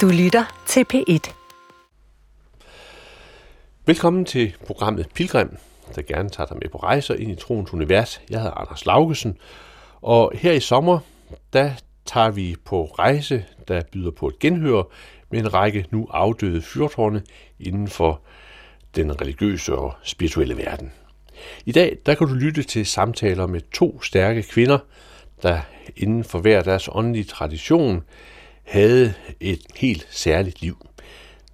Du lytter til P1. Velkommen til programmet Pilgrim, der gerne tager dig med på rejser ind i troens univers. Jeg hedder Anders Laugesen, og her i sommer, der tager vi på rejse, der byder på et genhør med en række nu afdøde fyrtårne inden for den religiøse og spirituelle verden. I dag der kan du lytte til samtaler med to stærke kvinder, der inden for hver deres åndelige tradition havde et helt særligt liv,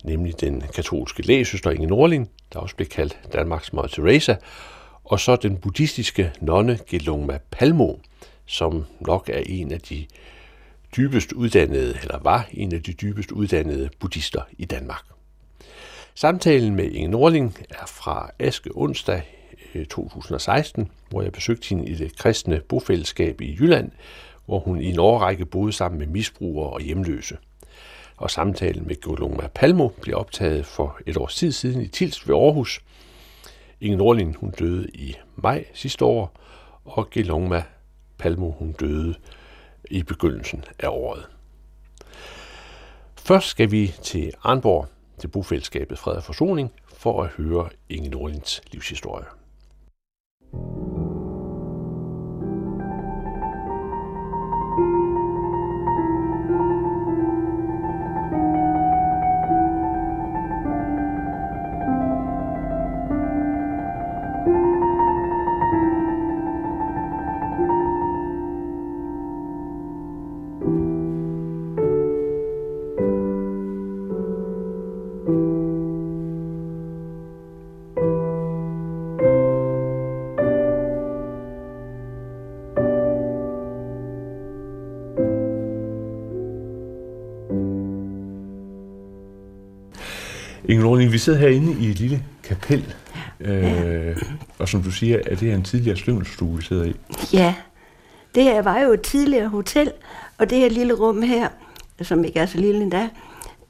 nemlig den katolske lægesøster Inge Norling, der også blev kaldt Danmarks Mother Teresa, og så den buddhistiske nonne Gelungma Palmo, som nok er en af de dybest uddannede, eller var en af de dybest uddannede buddhister i Danmark. Samtalen med Inge Norling er fra Aske onsdag eh, 2016, hvor jeg besøgte hende i det kristne bofællesskab i Jylland, hvor hun i en årrække boede sammen med misbrugere og hjemløse. Og samtalen med Goloma Palmo blev optaget for et års tid siden i Tils ved Aarhus. Inge Nordlin, hun døde i maj sidste år, og Gelongma Palmo, hun døde i begyndelsen af året. Først skal vi til Arnborg, til bofællesskabet Fred og Forsoning, for at høre Inge Nordlins livshistorie. Inge Norling, vi sidder herinde i et lille kapel, øh, og som du siger, er det en tidligere slyngelstue, vi sidder i? Ja, det her var jo et tidligere hotel, og det her lille rum her, som ikke er så lille endda,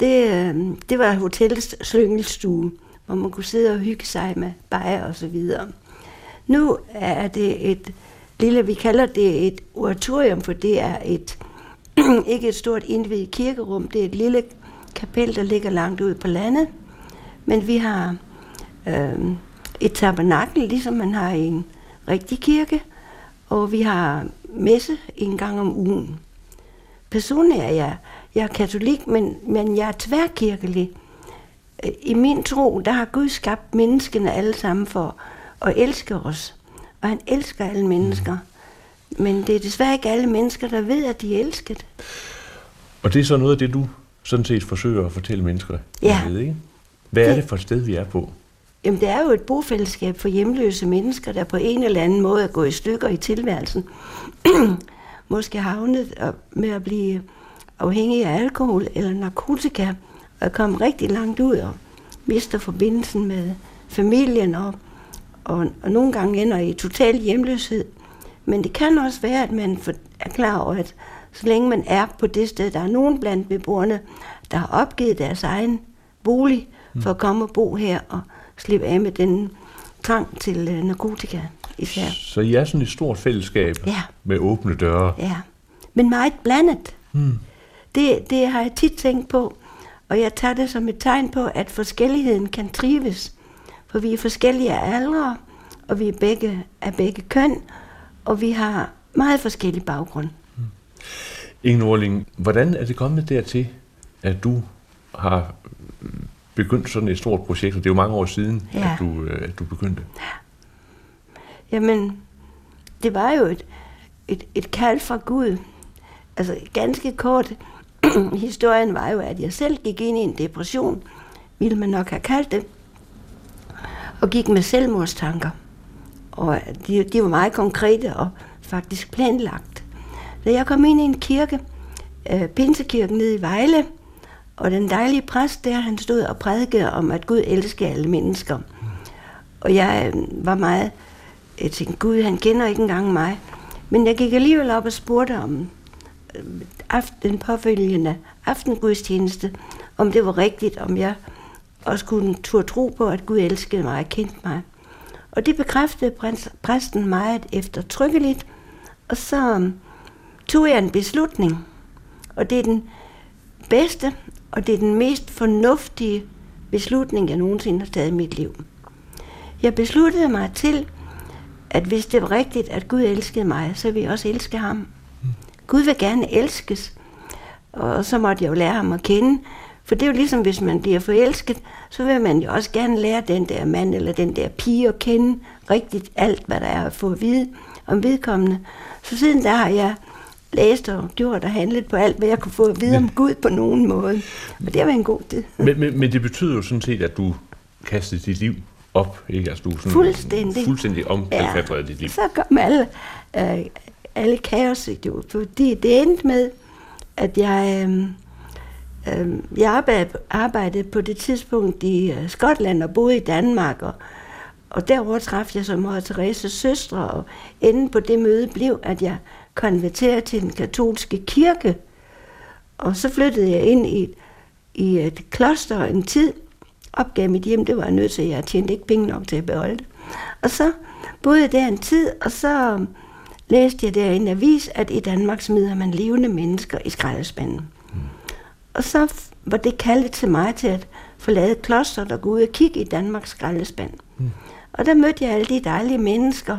det, øh, det var hotellets slyngelstue, hvor man kunne sidde og hygge sig med bajer og så videre. Nu er det et lille, vi kalder det et oratorium, for det er et ikke et stort indvidet kirkerum, det er et lille kapel, der ligger langt ude på landet. Men vi har øh, et tabernakel, ligesom man har i en rigtig kirke, og vi har messe en gang om ugen. Personligt er jeg, jeg er katolik, men, men jeg er tværkirkelig. I min tro, der har Gud skabt menneskene alle sammen for at elske os. Og han elsker alle mennesker. Men det er desværre ikke alle mennesker, der ved, at de er elsket. Og det er så noget af det, du sådan set forsøger at fortælle mennesker, Ja. ved, ikke? Hvad er det for et sted, vi er på? Jamen, det er jo et bofællesskab for hjemløse mennesker, der på en eller anden måde er gået i stykker i tilværelsen. Måske havnet med at blive afhængig af alkohol eller narkotika, og kommet rigtig langt ud og mister forbindelsen med familien, og, og, og nogle gange ender i total hjemløshed. Men det kan også være, at man er klar over, at så længe man er på det sted, der er nogen blandt beboerne, der har opgivet deres egen bolig for at komme og bo her og slippe af med den trang til øh, narkotika især. Så I er sådan et stort fællesskab Ja. med åbne døre. Ja, men meget blandet. Hmm. Det, det har jeg tit tænkt på, og jeg tager det som et tegn på, at forskelligheden kan trives. For vi er forskellige af aldre, og vi er begge af begge køn, og vi har meget forskellig baggrund. Inge Norling, hvordan er det kommet dertil, at du har begyndt sådan et stort projekt, og det er jo mange år siden, Ja. at, du, øh, at du begyndte. Jamen, det var jo et, et, et kald fra Gud. Altså, ganske kort, historien var jo, at jeg selv gik ind i en depression, ville man nok have kaldt det, og gik med selvmordstanker. Og de, de var meget konkrete og faktisk planlagt. Da jeg kom ind i en kirke, øh, Pinsekirken nede i Vejle, og den dejlige præst der, han stod og prædikede om, at Gud elsker alle mennesker. Og jeg øh, var meget, jeg tænkte, Gud, han kender ikke engang mig. Men jeg gik alligevel op og spurgte om øh, den påfølgende aftengudstjeneste, om det var rigtigt, om jeg også kunne turde tro på, at Gud elskede mig og kendte mig. Og det bekræftede præsten meget eftertrykkeligt, og så øh, tog jeg en beslutning. Og det er den bedste og det er den mest fornuftige beslutning, jeg nogensinde har taget i mit liv. Jeg besluttede mig til, at hvis det var rigtigt, at Gud elskede mig, så ville jeg også elske ham. Gud vil gerne elskes. Og så måtte jeg jo lære ham at kende. For det er jo ligesom, hvis man bliver forelsket, så vil man jo også gerne lære den der mand eller den der pige at kende rigtigt alt, hvad der er at få at vide om vedkommende. Så siden der har jeg læst og gjort og handlet på alt, hvad jeg kunne få at vide om Gud på nogen måde. Og det været en god tid. Men, men, men det betyder jo sådan set, at du kastede dit liv op, ikke? Altså, du sådan Fuldstændig. fuldstændig omkalfatrede ja. dit liv. Så kom alle, øh, alle kaos, jo, fordi det endte med, at jeg, øh, øh, jeg arbejdede, arbejdede på det tidspunkt i øh, Skotland og boede i Danmark, og, og derover traf jeg så Mor Thereses søstre, og enden på det møde blev, at jeg konverterede til den katolske kirke. Og så flyttede jeg ind i, i et kloster en tid, opgav mit hjem, det var jeg nødt til, jeg tjente ikke penge nok til at beholde det. Og så boede jeg der en tid, og så læste jeg der i en avis, at i Danmark smider man levende mennesker i skraldespanden. Mm. Og så var det kaldet til mig til at forlade klosteret og gå ud og kigge i Danmarks skraldespand. Mm. Og der mødte jeg alle de dejlige mennesker,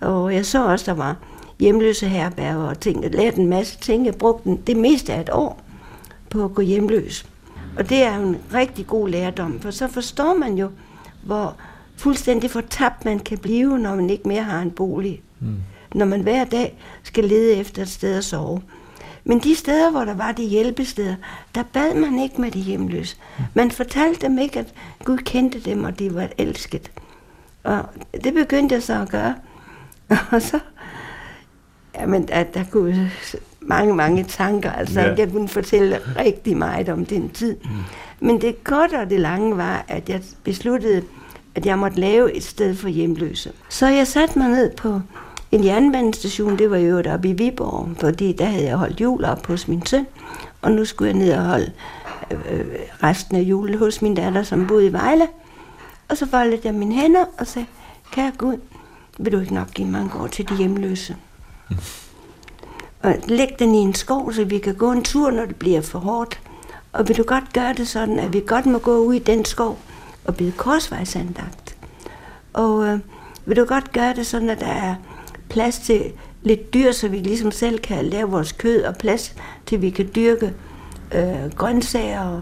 og jeg så også, der var hjemløse herberger og ting. Jeg lærte en masse ting. Jeg brugte det meste af et år på at gå hjemløs. Og det er jo en rigtig god lærdom, for så forstår man jo, hvor fuldstændig fortabt man kan blive, når man ikke mere har en bolig. Mm. Når man hver dag skal lede efter et sted at sove. Men de steder, hvor der var de hjælpesteder, der bad man ikke med de hjemløse. Man fortalte dem ikke, at Gud kendte dem, og de var elsket. Og det begyndte jeg så at gøre. Og så, jamen, at der kunne mange, mange tanker. Altså, ja. jeg kunne fortælle rigtig meget om den tid. Mm. Men det korte og det lange var, at jeg besluttede, at jeg måtte lave et sted for hjemløse. Så jeg satte mig ned på en jernbanestation, det var jo deroppe i Viborg, fordi der havde jeg holdt jul op hos min søn, og nu skulle jeg ned og holde øh, resten af julen hos min datter, som boede i Vejle. Og så foldede jeg mine hænder og sagde, kære Gud, vil du ikke nok give mig en gård til de hjemløse? Og læg den i en skov, så vi kan gå en tur, når det bliver for hårdt. Og vil du godt gøre det sådan, at vi godt må gå ud i den skov og blive korsvejsandagt? Og øh, vil du godt gøre det sådan, at der er plads til lidt dyr, så vi ligesom selv kan lave vores kød, og plads til, at vi kan dyrke øh, grøntsager og,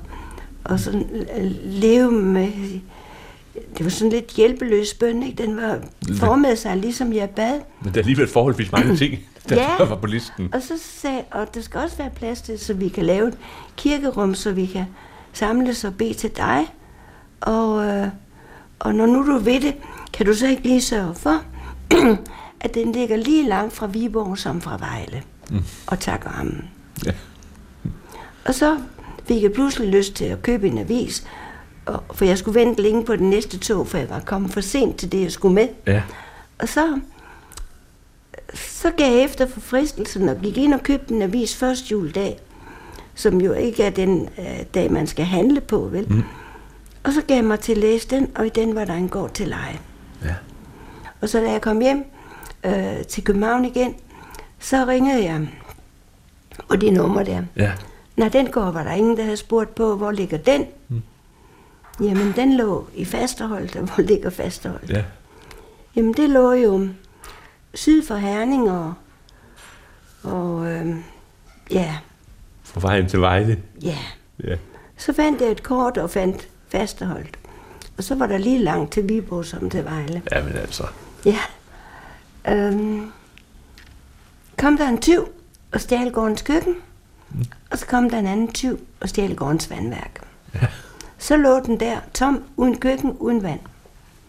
og sådan øh, leve med... Det var sådan lidt hjælpeløs bøn, ikke? Den var formet sig, ligesom jeg bad. Men der er alligevel forholdsvis mange ting, der ja, var på listen. og så sagde og der skal også være plads til, så vi kan lave et kirkerum, så vi kan samles og bede til dig. Og, øh, og når nu du ved det, kan du så ikke lige sørge for, at den ligger lige langt fra Viborg som fra Vejle. Mm. Og takker ham. Ja. Og så fik jeg pludselig lyst til at købe en avis, for jeg skulle vente længe på den næste tog, for jeg var kommet for sent til det, jeg skulle med. Ja. Og så, så gav jeg efter for fristelsen og gik ind og købte en avis første juledag, som jo ikke er den øh, dag, man skal handle på, vel? Mm. Og så gav jeg mig til at læse den, og i den var der en gård til leje. Ja. Og så da jeg kom hjem, øh, til København igen, så ringede jeg, og det nummer der. Ja. Når den går, var der ingen, der havde spurgt på, hvor ligger den? Jamen, den lå i Fasterholdt, hvor ligger Fasterholdt? Ja. Jamen, det lå jo syd for Herning og, og øh, ja. Fra vejen til Vejle? Ja. ja. Så fandt jeg et kort og fandt Fasterholdt. Og så var der lige langt til Viborg som til Vejle. Ja, men altså. Ja. Øhm, kom der en tyv og stjal gårdens køkken, mm. og så kom der en anden tyv og stjal gårdens vandværk. Ja. Så lå den der tom, uden køkken, uden vand.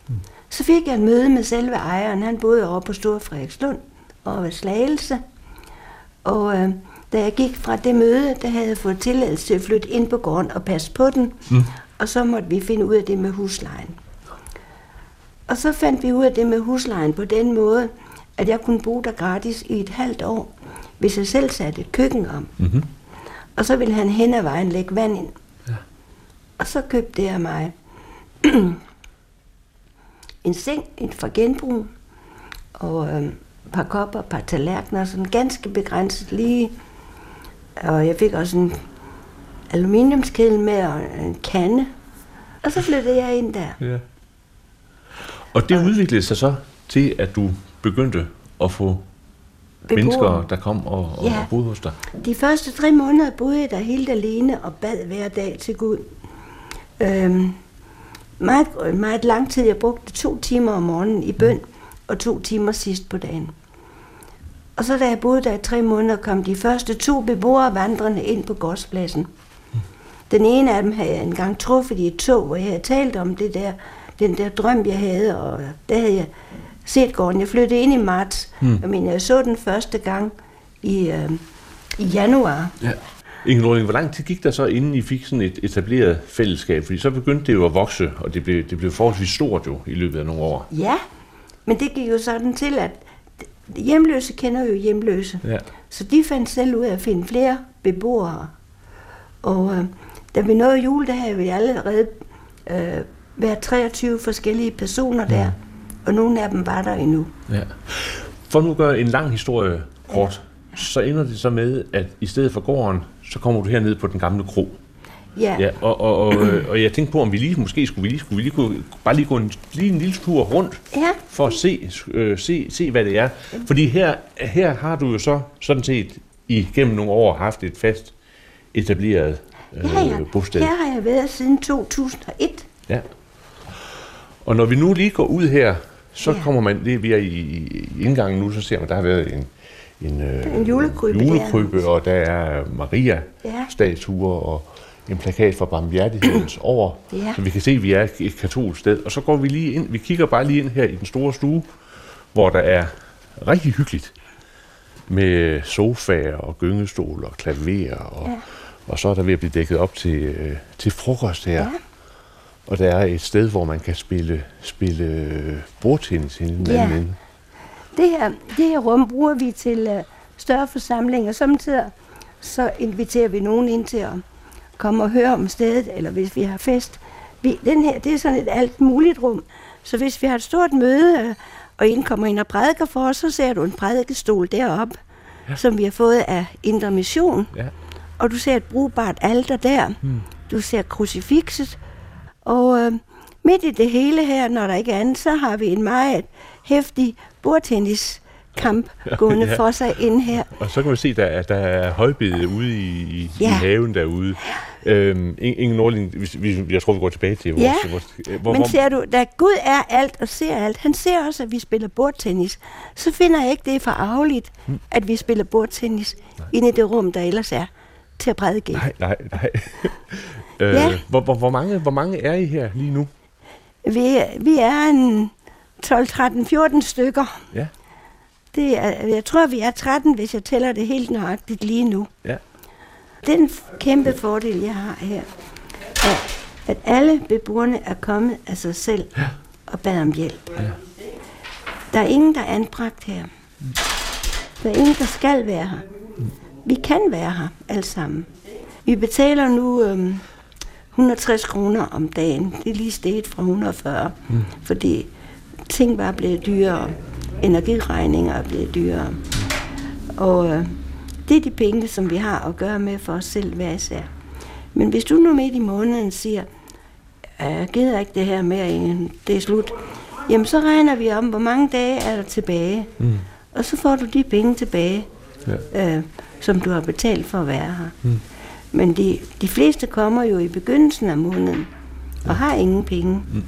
Mm. Så fik jeg et møde med selve ejeren. Han boede over på Stor Frederikslund og ved Slagelse. Og øh, da jeg gik fra det møde, der havde jeg fået tilladelse til at flytte ind på gården og passe på den. Mm. Og så måtte vi finde ud af det med huslejen. Og så fandt vi ud af det med huslejen på den måde, at jeg kunne bo der gratis i et halvt år, hvis jeg selv satte et køkken om. Mm-hmm. Og så ville han hen ad vejen lægge vand ind. Og så købte jeg mig en seng, et fra genbrug, og øh, et par kopper, et par tallerkener, sådan ganske begrænset lige. Og jeg fik også en aluminiumskedel med og en kande. Og så flyttede jeg ind der. Ja. Og det udviklede sig så til, at du begyndte at få Beboere. mennesker, der kom og, og, Ja. og boede hos dig. De første tre måneder boede jeg der helt alene og bad hver dag til Gud. Øhm, meget, meget lang tid. Jeg brugte to timer om morgenen i bøn, og to timer sidst på dagen. Og så da jeg boede der i tre måneder, kom de første to beboere vandrende ind på gårdspladsen. Den ene af dem havde jeg engang truffet i et tog, hvor jeg havde talt om det der, den der drøm, jeg havde, og der havde jeg set gården. Jeg flyttede ind i marts, mm. jeg mener, jeg så den første gang i, øh, i januar. Ja. Inge Nordling, hvor lang tid gik der så, inden I fik sådan et etableret fællesskab? Fordi så begyndte det jo at vokse, og det blev, det blev forholdsvis stort jo i løbet af nogle år. Ja, men det gik jo sådan til, at hjemløse kender jo hjemløse. Ja. Så de fandt selv ud af at finde flere beboere. Og øh, da vi nåede jul, der havde vi allerede øh, været 23 forskellige personer der, og nogle af dem var der endnu. ja. For nu at gøre en lang historie kort, så ender det så med, at i stedet for gården, så kommer du herned på den gamle kro. Ja, Ja, og, og, og, øh, og jeg tænkte på, om vi lige, måske skulle vi lige, skulle vi lige kunne, bare lige gå en, lige en lille tur rundt, ja, for at se, øh, se, se hvad det er. Fordi her, her har du jo så sådan set igennem nogle år haft et fast etableret øh, ja, ja. bosted. Her har jeg været siden 2001. Ja. Og når vi nu lige går ud her, så ja. kommer man, det vi er i, i indgangen nu, så ser man, der har været en, en, øh, en julekrybbe der. julekrybbe og der er Ja. Maria-statuer og en plakat for barmhjertighedens år, Ja. så vi kan se, at vi er et katolsk sted. Og så går vi lige ind, vi kigger bare lige ind her i den store stue, hvor der er rigtig hyggeligt med sofaer og gyngestol og klaver, og, Ja. og så er der ved at blive dækket op til, øh, til frokost her. Ja. Og der er et sted, hvor man kan spille, spille bordtennis i den Ja. anden. Det her, det her rum bruger vi til uh, større forsamlinger. Samtidig så inviterer vi nogen ind til at komme og høre om stedet, eller hvis vi har fest. Vi, den her, det er sådan et alt muligt rum. Så hvis vi har et stort møde, øh, og en kommer ind og prædiker for os, så ser du en prædikestol deroppe, ja. som vi har fået af Indre Mission. Ja. Og du ser et brugbart alter der. Mm. Du ser krucifixet. Og øh, midt i det hele her, når der ikke er andet, så har vi en meget hæftig bordtenniskamp gående Ja. for sig ind her. Og så kan man se, at der, er- der er højbede ude i, i, ja. i haven derude. Øhm, Ing- Ingen vi, jeg tror, vi går tilbage til vores... Ja, vores hvor, Men ser du, da Gud er alt og ser alt, han ser også, at vi spiller bordtennis, så finder jeg ikke, det er for arveligt, Hmm. at vi spiller bordtennis inde i det rum, der ellers er til at prædike. Nej, nej, nej. øh, Ja. hvor, hvor, hvor, mange, hvor mange er I her lige nu? Vi, vi er en 12, 13, 14 stykker. Ja. Det er, jeg tror, vi er 13, hvis jeg tæller det helt nøjagtigt lige nu. Ja. Den kæmpe fordel, jeg har her, er, at alle beboerne er kommet af sig selv og bad om hjælp. Der er ingen, der er anbragt her. Der er ingen, der skal være her. Vi kan være her alle sammen. Vi betaler nu øhm, 160 kroner om dagen. Det er lige steget fra 140, mm. fordi ting var blevet dyrere. Energiregninger er blevet dyrere. Og øh, det er de penge, som vi har at gøre med for os selv hver især. Men hvis du nu midt i måneden siger, jeg gider ikke det her mere, Inge, det er slut, jamen så regner vi om, hvor mange dage er der tilbage. Mm. Og så får du de penge tilbage, ja. øh, som du har betalt for at være her. Mm. Men de, de fleste kommer jo i begyndelsen af måneden og har ingen penge. Mm.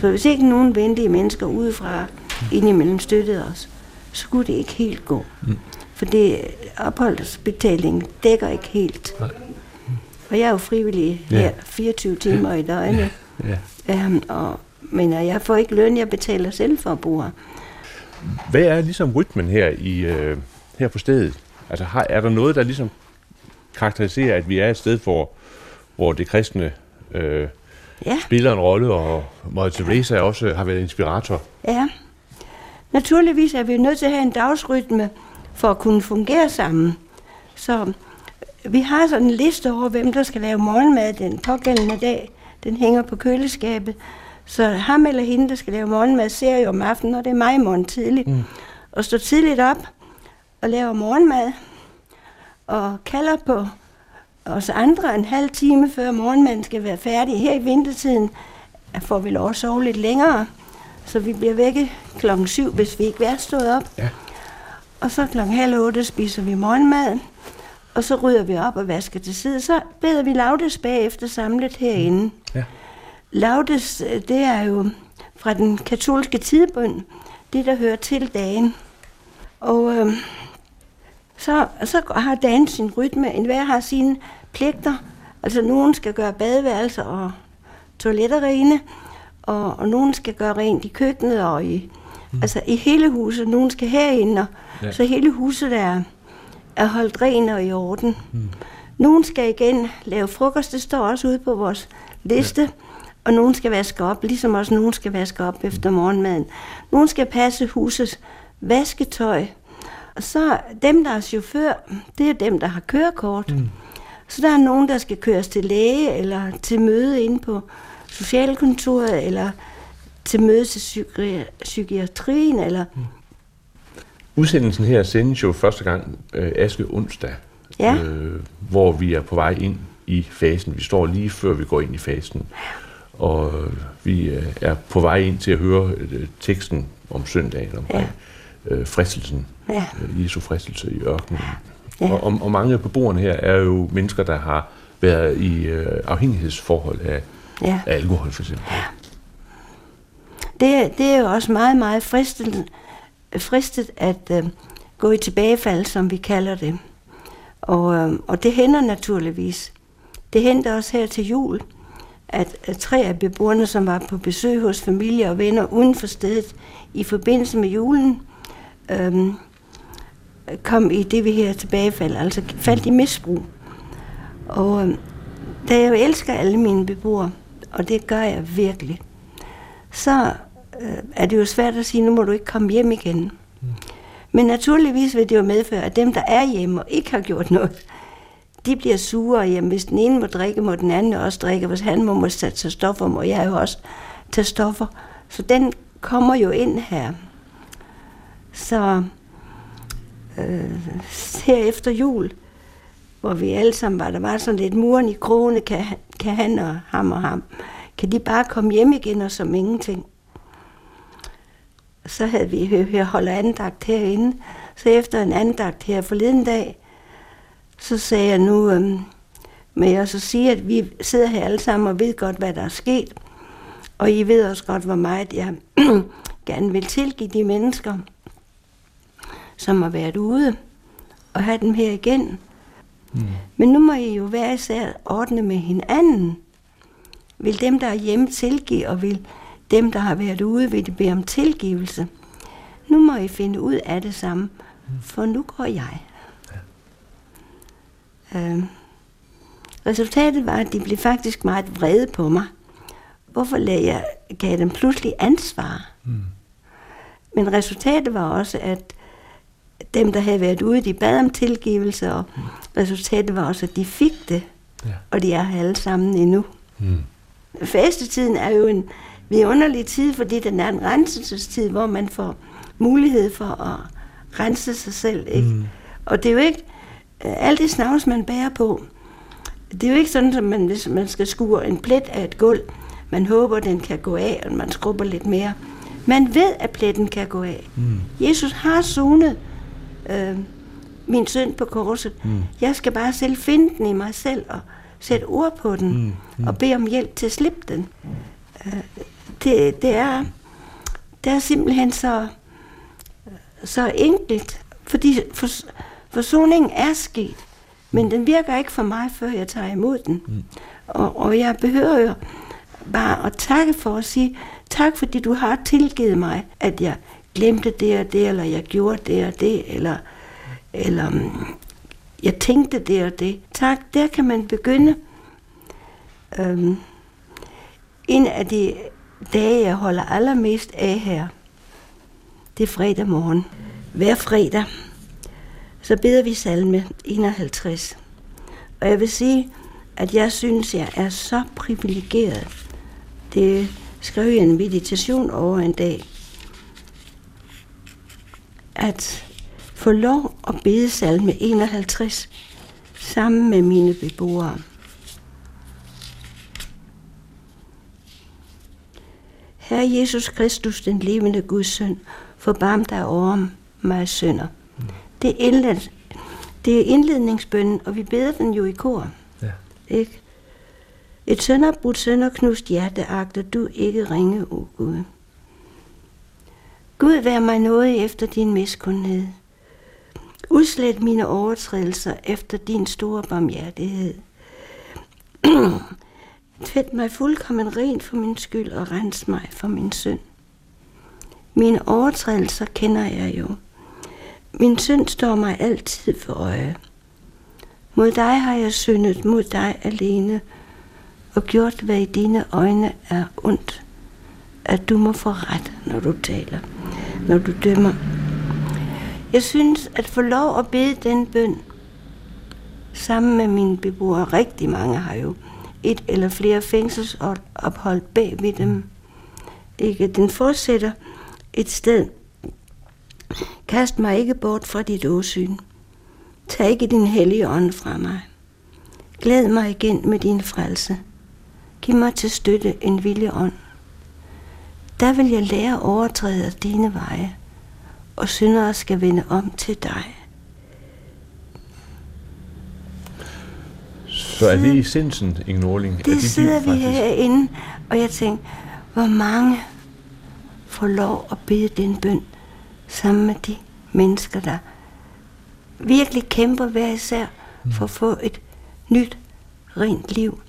Så hvis ikke nogen venlige mennesker udefra indimellem støttede os, så kunne det ikke helt gå. Mm. For det opholdsbetaling dækker ikke helt. Nej. Og jeg er jo frivillig her 24 timer i døgnet. Ja. Um, og, men jeg får ikke løn, jeg betaler selv for at bo her. Hvad er ligesom rytmen her, i, øh, her på stedet? Altså har, er der noget, der ligesom karakteriserer, at vi er et sted, hvor, hvor det kristne øh, Ja, spiller en rolle, og Mother Teresa også har været inspirator? ja. Naturligvis er vi nødt til at have en dagsrytme for at kunne fungere sammen. Så vi har sådan en liste over, hvem der skal lave morgenmad den pågældende dag. Den hænger på køleskabet. Så ham eller hende, der skal lave morgenmad, ser jo om aftenen, og det er mig i morgen tidligt. Mm. Og står tidligt op og laver morgenmad og kalder på os andre en halv time før morgenmaden skal være færdig. Her i vintertiden får vi lov at sove lidt længere, så vi bliver vække klokken 7, hvis vi ikke er stået op. Ja. Og så klokken halv otte spiser vi morgenmad, og så rydder vi op og vasker til side. Så beder vi Laudes bagefter samlet herinde. Ja. Laudes, øh, det er jo fra den katolske tidbøn, det der hører til dagen. Og øh, så, så har dagen sin rytme. En hver har sine pligter. Altså nogen skal gøre badeværelser og toiletter rene, og, og nogen skal gøre rent i køkkenet og i, mm. altså i hele huset. Nogen skal herinde, og, ja. så hele huset er, er holdt ren og i orden. Mm. Nogen skal igen lave frokost, det står også ude på vores liste. Ja. Og nogen skal vaske op, ligesom også nogen skal vaske op efter morgenmaden. Nogen skal passe husets vasketøj. Og så dem, der er chauffør, det er dem, der har kørekort. Mm. Så der er nogen, der skal køres til læge, eller til møde inde på socialkontoret, eller til møde til psyki- psykiatrien, eller... Mm. Udsendelsen her sendes jo første gang øh, Aske onsdag, Ja. øh, hvor vi er på vej ind i fasen. Vi står lige før vi går ind i fasen. Og vi øh, er på vej ind til at høre øh, teksten om søndagen omkring øh, fristelsen, Ja. øh, Jesu fristelse i ørkenen. Ja. Og, og, og mange af beboerne her er jo mennesker, der har været i øh, afhængighedsforhold af, Ja. af alkohol for eksempel. Det, er- det er jo også meget, meget fristet, fristet at øh, gå i tilbagefald, som vi kalder det. Og, øh, og det hænder naturligvis. Det henter også her til jul, at, at tre af beboerne, som var på besøg hos familie og venner uden for stedet i forbindelse med julen, øh, kom i det, vi her tilbagefald, altså faldt i misbrug. Og øh, da jeg elsker alle mine beboere, og det gør jeg virkelig, så øh, er det jo svært at sige, nu må du ikke komme hjem igen. Mm. Men naturligvis vil det jo medføre, at dem, der er hjemme og ikke har gjort noget, de bliver sure hjemme. Hvis den ene må drikke, må den anden også drikke. Hvis han må, må tage stoffer, må jeg jo også tage stoffer. Så den kommer jo ind her. Så øh, her efter jul, hvor vi alle sammen var, der var sådan lidt muren i krone, kan, kan han og ham og ham, kan de bare komme hjem igen og som ingenting. Så havde vi hørt her holder andagt herinde, så efter en andagt her forleden dag, så sagde jeg nu, øh, men jeg så sige, at vi sidder her alle sammen og ved godt, hvad der er sket. Og I ved også godt, hvor meget jeg gerne vil tilgive de mennesker, som har været ude, og have dem her igen. Mm. Men nu må I jo være især ordne med hinanden. Vil dem, der er hjemme, tilgive, og vil dem, der har været ude, vil de bede om tilgivelse. Nu må I finde ud af det samme, for nu går jeg. Øh, resultatet var, at de blev faktisk meget vrede på mig. Hvorfor lagde jeg, gav jeg dem pludselig ansvar? Mm. Men resultatet var også, at dem, der havde været ude, de bad om tilgivelse, og resultatet var også, at de fik det. Ja. Og de er her alle sammen endnu. Mm. Fastetiden er jo en vidunderlig tid, fordi den er en renselsestid, hvor man får mulighed for at rense sig selv. Ikke? Mm. Og det er jo ikke øh, alt det snavs, man bærer på. Det er jo ikke sådan, at man, hvis man skal skure en plet af et gulv, man håber, den kan gå af, og man skrubber lidt mere. Man ved, at pletten kan gå af. Mm. Jesus har sonet øh, min synd på korset. Mm. Jeg skal bare selv finde den i mig selv og sætte ord på den mm. Mm. og bede om hjælp til at slippe den. Øh, det, det, er, det er simpelthen så, så enkelt, fordi for, forsoningen er sket, men den virker ikke for mig, før jeg tager imod den. Mm. Og, og jeg behøver jo bare at takke for at sige, tak fordi du har tilgivet mig, at jeg glemte det og det, eller jeg gjorde det og det, eller, eller mm, jeg tænkte det og det. Tak, der kan man begynde. Øhm, en af de dage, jeg holder allermest af her, det er fredag morgen. Hver fredag, så beder vi salme 51. Og jeg vil sige, at jeg synes, jeg er så privilegeret. Det skrev jeg en meditation over en dag. At få lov at bede salme 51 sammen med mine beboere. Herre Jesus Kristus, den levende Guds søn, forbarm dig over mig, sønder. Det er, indled, det er indledningsbønnen, og vi beder den jo i kor. Ja. Ikke? Et sønderbrudt sønderknust hjerte agter du ikke ringe, o Gud. Gud, vær mig noget efter din miskundhed. Udslet mine overtrædelser efter din store barmhjertighed. Tvæt mig fuldkommen rent for min skyld og rens mig for min synd. Mine overtrædelser kender jeg jo. Min synd står mig altid for øje. Mod dig har jeg syndet, mod dig alene, og gjort, hvad i dine øjne er ondt. At du må få ret, når du taler, når du dømmer. Jeg synes, at få lov at bede den bøn, sammen med mine beboere, rigtig mange har jo et eller flere fængselsophold bag ved dem. Ikke? Den fortsætter et sted. Kast mig ikke bort fra dit åsyn. Tag ikke din hellige ånd fra mig. Glæd mig igen med din frelse. Giv mig til støtte en vilje ånd. Der vil jeg lære at overtræde dine veje, og syndere skal vende om til dig. Så er det essensen, Inge Norling? Det sidder vi herinde, og jeg tænker, hvor mange får lov at bede den bøn sammen med de mennesker, der virkelig kæmper hver især for at få et nyt, rent liv.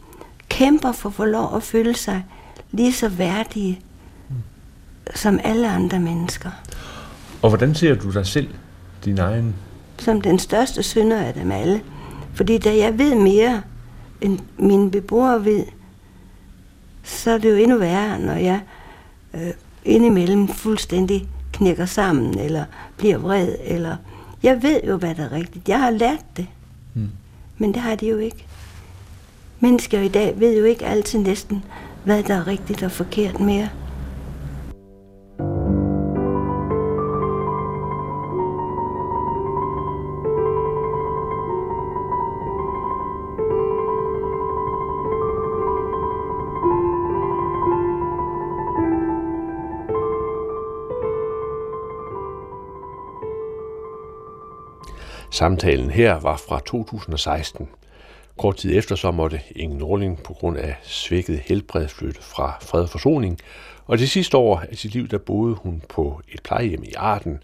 Kæmper for at få lov at føle sig lige så værdige som alle andre mennesker. Og hvordan ser du dig selv, din egen? Som den største synder af dem alle. Fordi da jeg ved mere, end mine beboere ved, så er det jo endnu værre, når jeg øh, indimellem fuldstændig knækker sammen, eller bliver vred, eller... Jeg ved jo, hvad der er rigtigt. Jeg har lært det. Hmm. Men det har de jo ikke. Mennesker i dag ved jo ikke altid næsten, hvad der er rigtigt og forkert mere. Samtalen her var fra 2016. Kort tid efter så måtte Inge Norling på grund af svækket helbred flytte fra Fred og Forsoning, og det sidste år af sit liv, der boede hun på et plejehjem i Arden,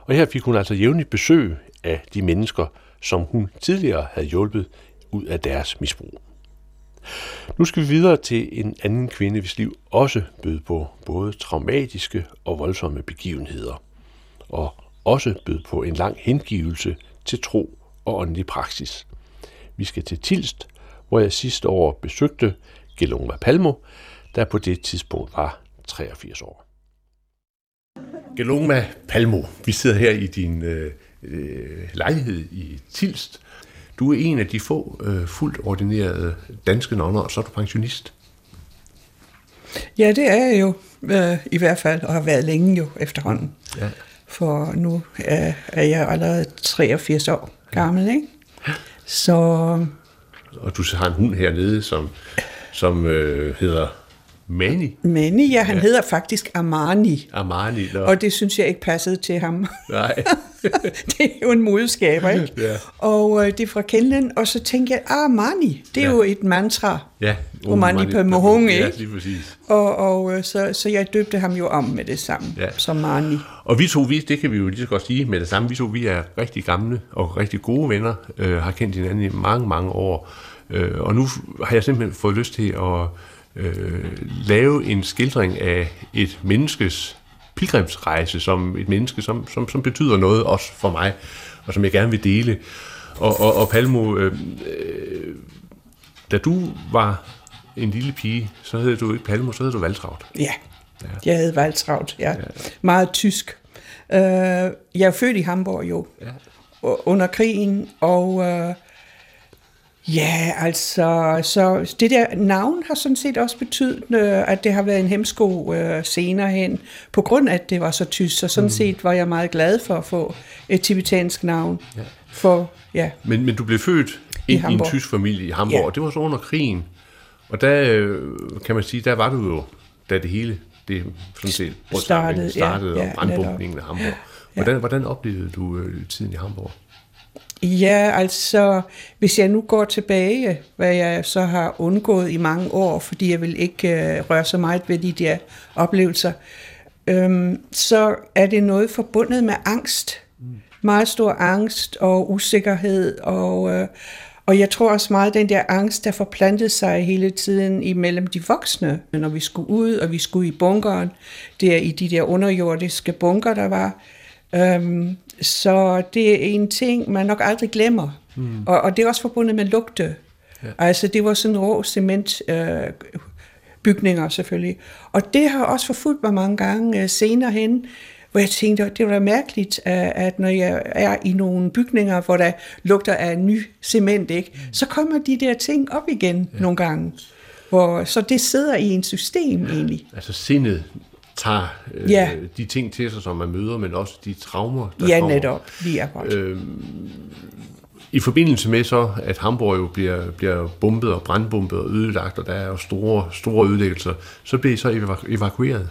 og her fik hun altså jævnligt besøg af de mennesker, som hun tidligere havde hjulpet ud af deres misbrug. Nu skal vi videre til en anden kvinde, hvis liv også bød på både traumatiske og voldsomme begivenheder, og også bød på en lang hengivelse til tro og åndelig praksis. Vi skal til Tilst, hvor jeg sidste år besøgte Gelonga Palmo, der på det tidspunkt var 83 år. Gelonga Palmo, vi sidder her i din øh, øh, lejlighed i Tilst. Du er en af de få øh, fuldt ordinerede danske nonner, og så er du pensionist. Ja, det er jeg jo øh, i hvert fald, og har været længe jo efterhånden. Ja for nu er, er jeg allerede 83 år gammel, ikke? Så... Og du har en hund hernede, som, som øh, hedder Mani? Mani, ja, han ja. hedder faktisk Armani. Armani, no. Og det synes jeg ikke passede til ham. Nej. det er jo en modskaber, ikke? Ja. Og øh, det er fra Kenlen, og så tænkte jeg, Armani, det er ja. jo et mantra. Ja. Romani på Mohong, ikke? Ja, lige præcis. Og, og øh, så, så jeg døbte ham jo om med det samme, ja. som Mani. Og vi to, vi, det kan vi jo lige så godt sige med det samme, vi to, vi er rigtig gamle og rigtig gode venner, øh, har kendt hinanden i mange, mange år. Øh, og nu har jeg simpelthen fået lyst til at øh, lave en skildring af et menneskes pilgrimsrejse, som et menneske, som, som, som betyder noget også for mig, og som jeg gerne vil dele. Og, og, og Palmo, øh, øh, da du var en lille pige, så hed du ikke Palmo, så hed du Valtraut. Ja, ja. jeg hed Valtraut, ja. ja. Meget tysk. Uh, jeg er født i Hamburg jo, ja. under krigen, og uh, Ja, altså, så det der navn har sådan set også betydet, øh, at det har været en hemsko øh, senere hen, på grund af, at det var så tysk, så sådan mm. set var jeg meget glad for at få et tibetansk navn. Ja. For, ja. Men, men du blev født i ind i en Hamburg. tysk familie i Hamburg, Ja. og det var så under krigen. Og der, øh, kan man sige, der var du jo, da det hele, det sådan set Startede, ja, startede, ja, og brandbunkningen af Hamburg. Hvordan, hvordan oplevede du øh, tiden i Hamburg? Ja, altså, hvis jeg nu går tilbage, hvad jeg så har undgået i mange år, fordi jeg vil ikke øh, røre så meget ved de der oplevelser, øhm, så er det noget forbundet med angst. Meget stor angst og usikkerhed, og, øh, og jeg tror også meget, at den der angst, der forplantede sig hele tiden imellem de voksne, når vi skulle ud, og vi skulle i bunkeren, der i de der underjordiske bunker, der var, Øhm, så det er en ting, man nok aldrig glemmer. Mm. Og, og det er også forbundet med lugte. Ja. Altså det var sådan rå cement øh, bygninger selvfølgelig. Og det har også forfulgt mig mange gange øh, senere hen, hvor jeg tænkte, det var da mærkeligt, at, at når jeg er i nogle bygninger, hvor der lugter af ny cement, ikke, mm. så kommer de der ting op igen ja. nogle gange. Hvor, så det sidder i en system egentlig. Altså sindet tager øh, Ja. de ting til sig, som man møder, men også de traumer, der Ja, kommer. netop. Lige akkurat. Øh, I forbindelse med så, at Hamburg jo bliver, bliver bombet og brandbombet og ødelagt, og der er jo store, store ødelæggelser, så bliver I så evaku- evakueret.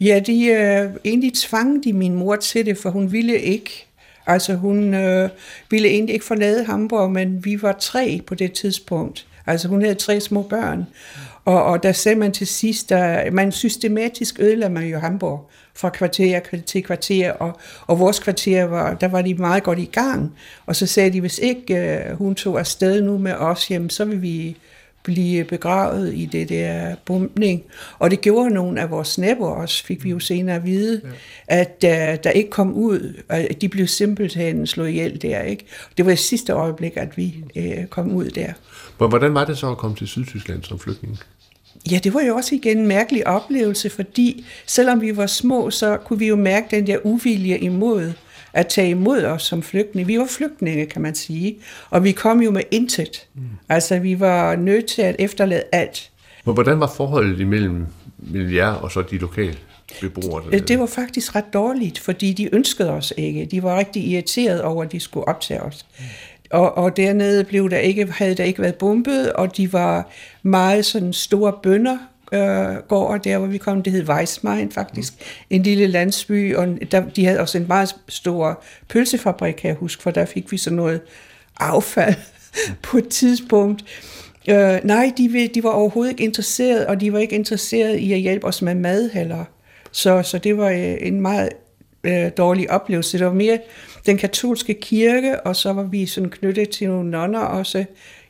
Ja, de øh, egentlig tvang de min mor til det, for hun ville ikke. Altså hun øh, ville egentlig ikke forlade Hamburg, men vi var tre på det tidspunkt. Altså hun havde tre små børn. Og, og der sagde man til sidst, at man systematisk ødelagde man jo Hamburg fra kvarter til kvarter, og, og vores kvarter, var, der var de meget godt i gang. Og så sagde de, hvis ikke øh, hun tog afsted nu med os hjem, så vil vi blive begravet i det der bombning. Og det gjorde nogle af vores naboer også, fik vi jo senere at vide, ja. at uh, der ikke kom ud, at de blev simpelthen slået ihjel der. Ikke? Det var i sidste øjeblik, at vi uh, kom ud der. Hvor- Hvordan var det så at komme til Sydtyskland som flygtning? Ja, det var jo også igen en mærkelig oplevelse, fordi selvom vi var små, så kunne vi jo mærke den der uvilje imod at tage imod os som flygtninge. Vi var flygtninge, kan man sige, og vi kom jo med intet. Mm. Altså, vi var nødt til at efterlade alt. Hvor- Hvordan var forholdet imellem, mellem jer og så de lokale beboere? Øh, Det var faktisk ret dårligt, fordi de ønskede os ikke. De var rigtig irriteret over, at de skulle optage os. Og, og dernede blev der ikke, havde der ikke været bombet, og de var meget sådan store bønder, øh, gårde der, hvor vi kom. Det hed Weissmein faktisk, en lille landsby, og der, de havde også en meget stor pølsefabrik, kan jeg huske, for der fik vi sådan noget affald på et tidspunkt. Øh, nej, de, de var overhovedet ikke interesseret, og de var ikke interesseret i at hjælpe os med mad heller. Så, så det var øh, en meget øh, dårlig oplevelse. Det var mere den katolske kirke, og så var vi sådan knyttet til nogle nonner også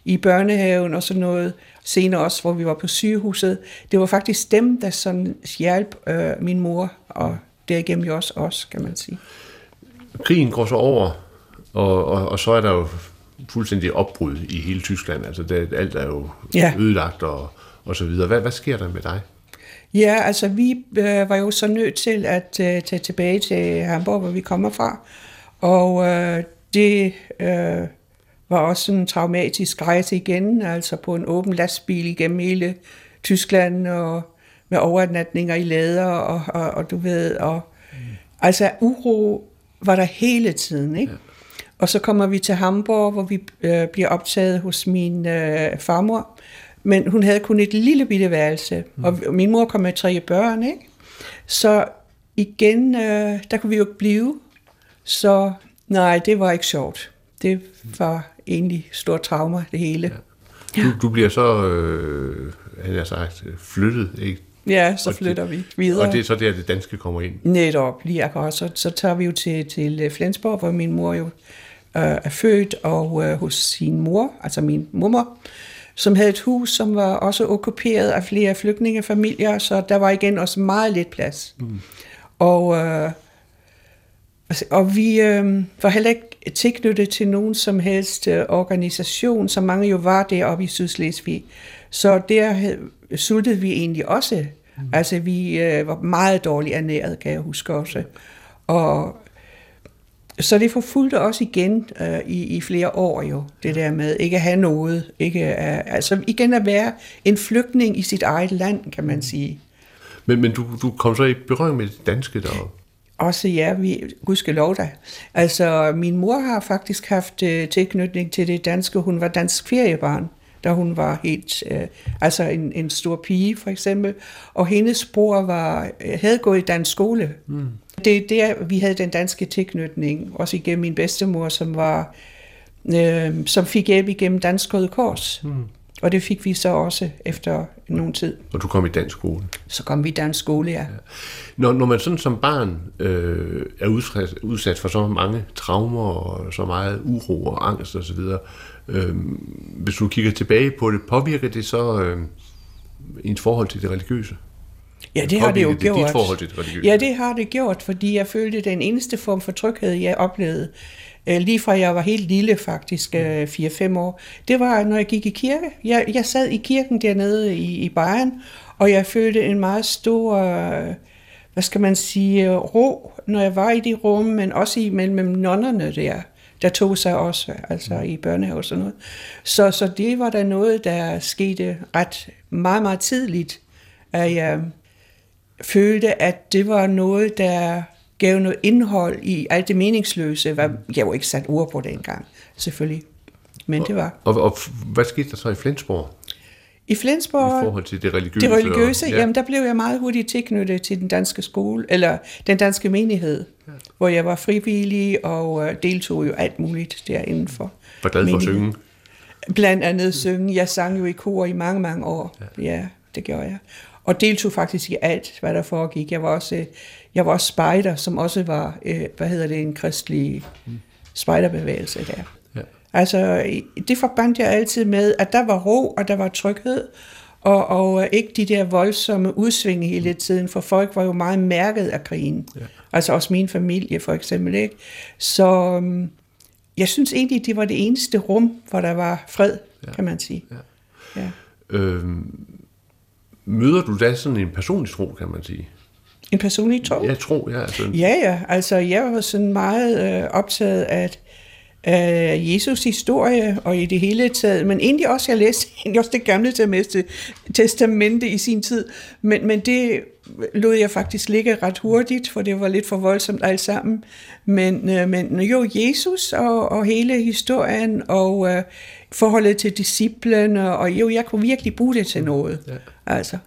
i børnehaven og sådan noget. Senere også, hvor vi var på sygehuset. Det var faktisk dem, der sådan hjalp øh, min mor, og derigennem jo også os, kan man sige. Krigen går så over, og, og, og så er der jo fuldstændig opbrud i hele Tyskland. Altså det, alt er jo Ja. ødelagt og, og så videre. Hvad, hvad sker der med dig? Ja, altså vi øh, var jo så nødt til at øh, tage tilbage til Hamburg, hvor vi kommer fra. Og øh, det øh, var også en traumatisk rejse igen, altså på en åben lastbil igennem hele Tyskland, og med overnatninger i lader, og, og, og du ved, og mm. altså uro var der hele tiden, ikke? Ja. Og så kommer vi til Hamburg, hvor vi øh, bliver optaget hos min øh, farmor, men hun havde kun et lille bitte værelse, mm. og min mor kom med tre børn, ikke? Så igen, øh, der kunne vi jo ikke blive, så nej, det var ikke sjovt. Det var egentlig stort trauma, det hele. Du, du bliver så, øh, jeg sagt, flyttet, ikke? Ja, så Og det- flytter vi videre. Og det er så der, det danske kommer ind. Netop, lige akkurat. Så, så tager vi jo til, til Flensborg, hvor min mor jo øh, er født, og øh, hos sin mor, altså min mormor, som havde et hus, som var også okkuperet af flere flygtningefamilier, så der var igen også meget lidt plads. Mm. Og, øh, altså, og vi øh, var heller ikke tilknyttet til nogen som helst øh, organisation, som mange jo var deroppe i Sydslesvig. Så der havde- sultede vi egentlig også. Mm. Altså vi øh, var meget dårligt ernæret, kan jeg huske også. Og så det forfulgte os igen øh, i, i flere år jo, det der med ikke at have noget. Ikke at, altså igen at være en flygtning i sit eget land, kan man sige. Men, men du, du kom så i berøring med det danske deroppe. Også ja, vi, gudskelov da. Altså, min mor har faktisk haft øh, tilknytning til det danske. Hun var dansk feriebarn, da hun var helt, øh, altså en, en stor pige for eksempel. Og hendes bror var, øh, havde gået i dansk skole. Mm. Det er der, vi havde den danske tilknytning, også igennem min bedstemor, som var, øh, som fik hjælp igennem Dansk Røde Kors. Mm. Og det fik vi så også efter nogen tid. Og du kom i dansk skole? Så kom vi i dansk skole, ja. ja. Når, når man sådan som barn øh, er udsat, udsat for så mange traumer og så meget uro og angst osv., øh, hvis du kigger tilbage på det, påvirker det så øh, ens forhold til det religiøse? Ja, det har det jo det gjort. Dit forhold til det religiøse? Ja, det har det gjort, fordi jeg følte, den eneste form for tryghed, jeg oplevede, øh, lige fra jeg var helt lille faktisk, 4-5 øh, år, det var, når jeg gik i kirke. Jeg, jeg sad i kirken dernede i, i Bayern, og jeg følte en meget stor, øh, hvad skal man sige, ro, når jeg var i de rum, men også i mellem nonnerne der der tog sig også, altså i børnehave og sådan noget. Så, så det var der noget, der skete ret meget, meget tidligt, at jeg følte, at det var noget, der gav noget indhold i alt det meningsløse. Hvad, jeg var ikke sat ord på det engang, selvfølgelig. Men det var. Og, og, og hvad skete der så i Flensborg? I Flensborg, I forhold til det religiøse? Det religiøse, og, ja. jamen der blev jeg meget hurtigt tilknyttet til den danske skole, eller den danske menighed, ja. hvor jeg var frivillig og uh, deltog jo alt muligt derindenfor. Var glad for at synge? Blandt andet synge. Jeg sang jo i kor i mange, mange år. Ja, ja det gjorde jeg. Og deltog faktisk i alt, hvad der foregik. Jeg var også, jeg var også spejder, som også var, øh, hvad hedder det, en kristelig spejderbevægelse der. Ja. Altså, det forbandt jeg altid med, at der var ro, og der var tryghed, og, og ikke de der voldsomme udsving hele tiden, for folk var jo meget mærket af krigen. Ja. Altså også min familie for eksempel, ikke? Så øhm, jeg synes egentlig, det var det eneste rum, hvor der var fred, ja. kan man sige. Ja. Ja. Øhm, møder du da sådan en personlig tro, kan man sige? En personlig tro? Ja, tro, ja. Altså. Ja, ja. Altså, jeg var sådan meget øh, optaget af, af Jesus historie og i det hele taget, men egentlig også, jeg læste egentlig også det gamle testamente i sin tid, men, men det lod jeg faktisk ligge ret hurtigt, for det var lidt for voldsomt alt sammen. Men, øh, men jo, Jesus og, og hele historien og øh, forholdet til disciplene, og jo, jeg kunne virkelig bruge det til noget. Ja. Altså.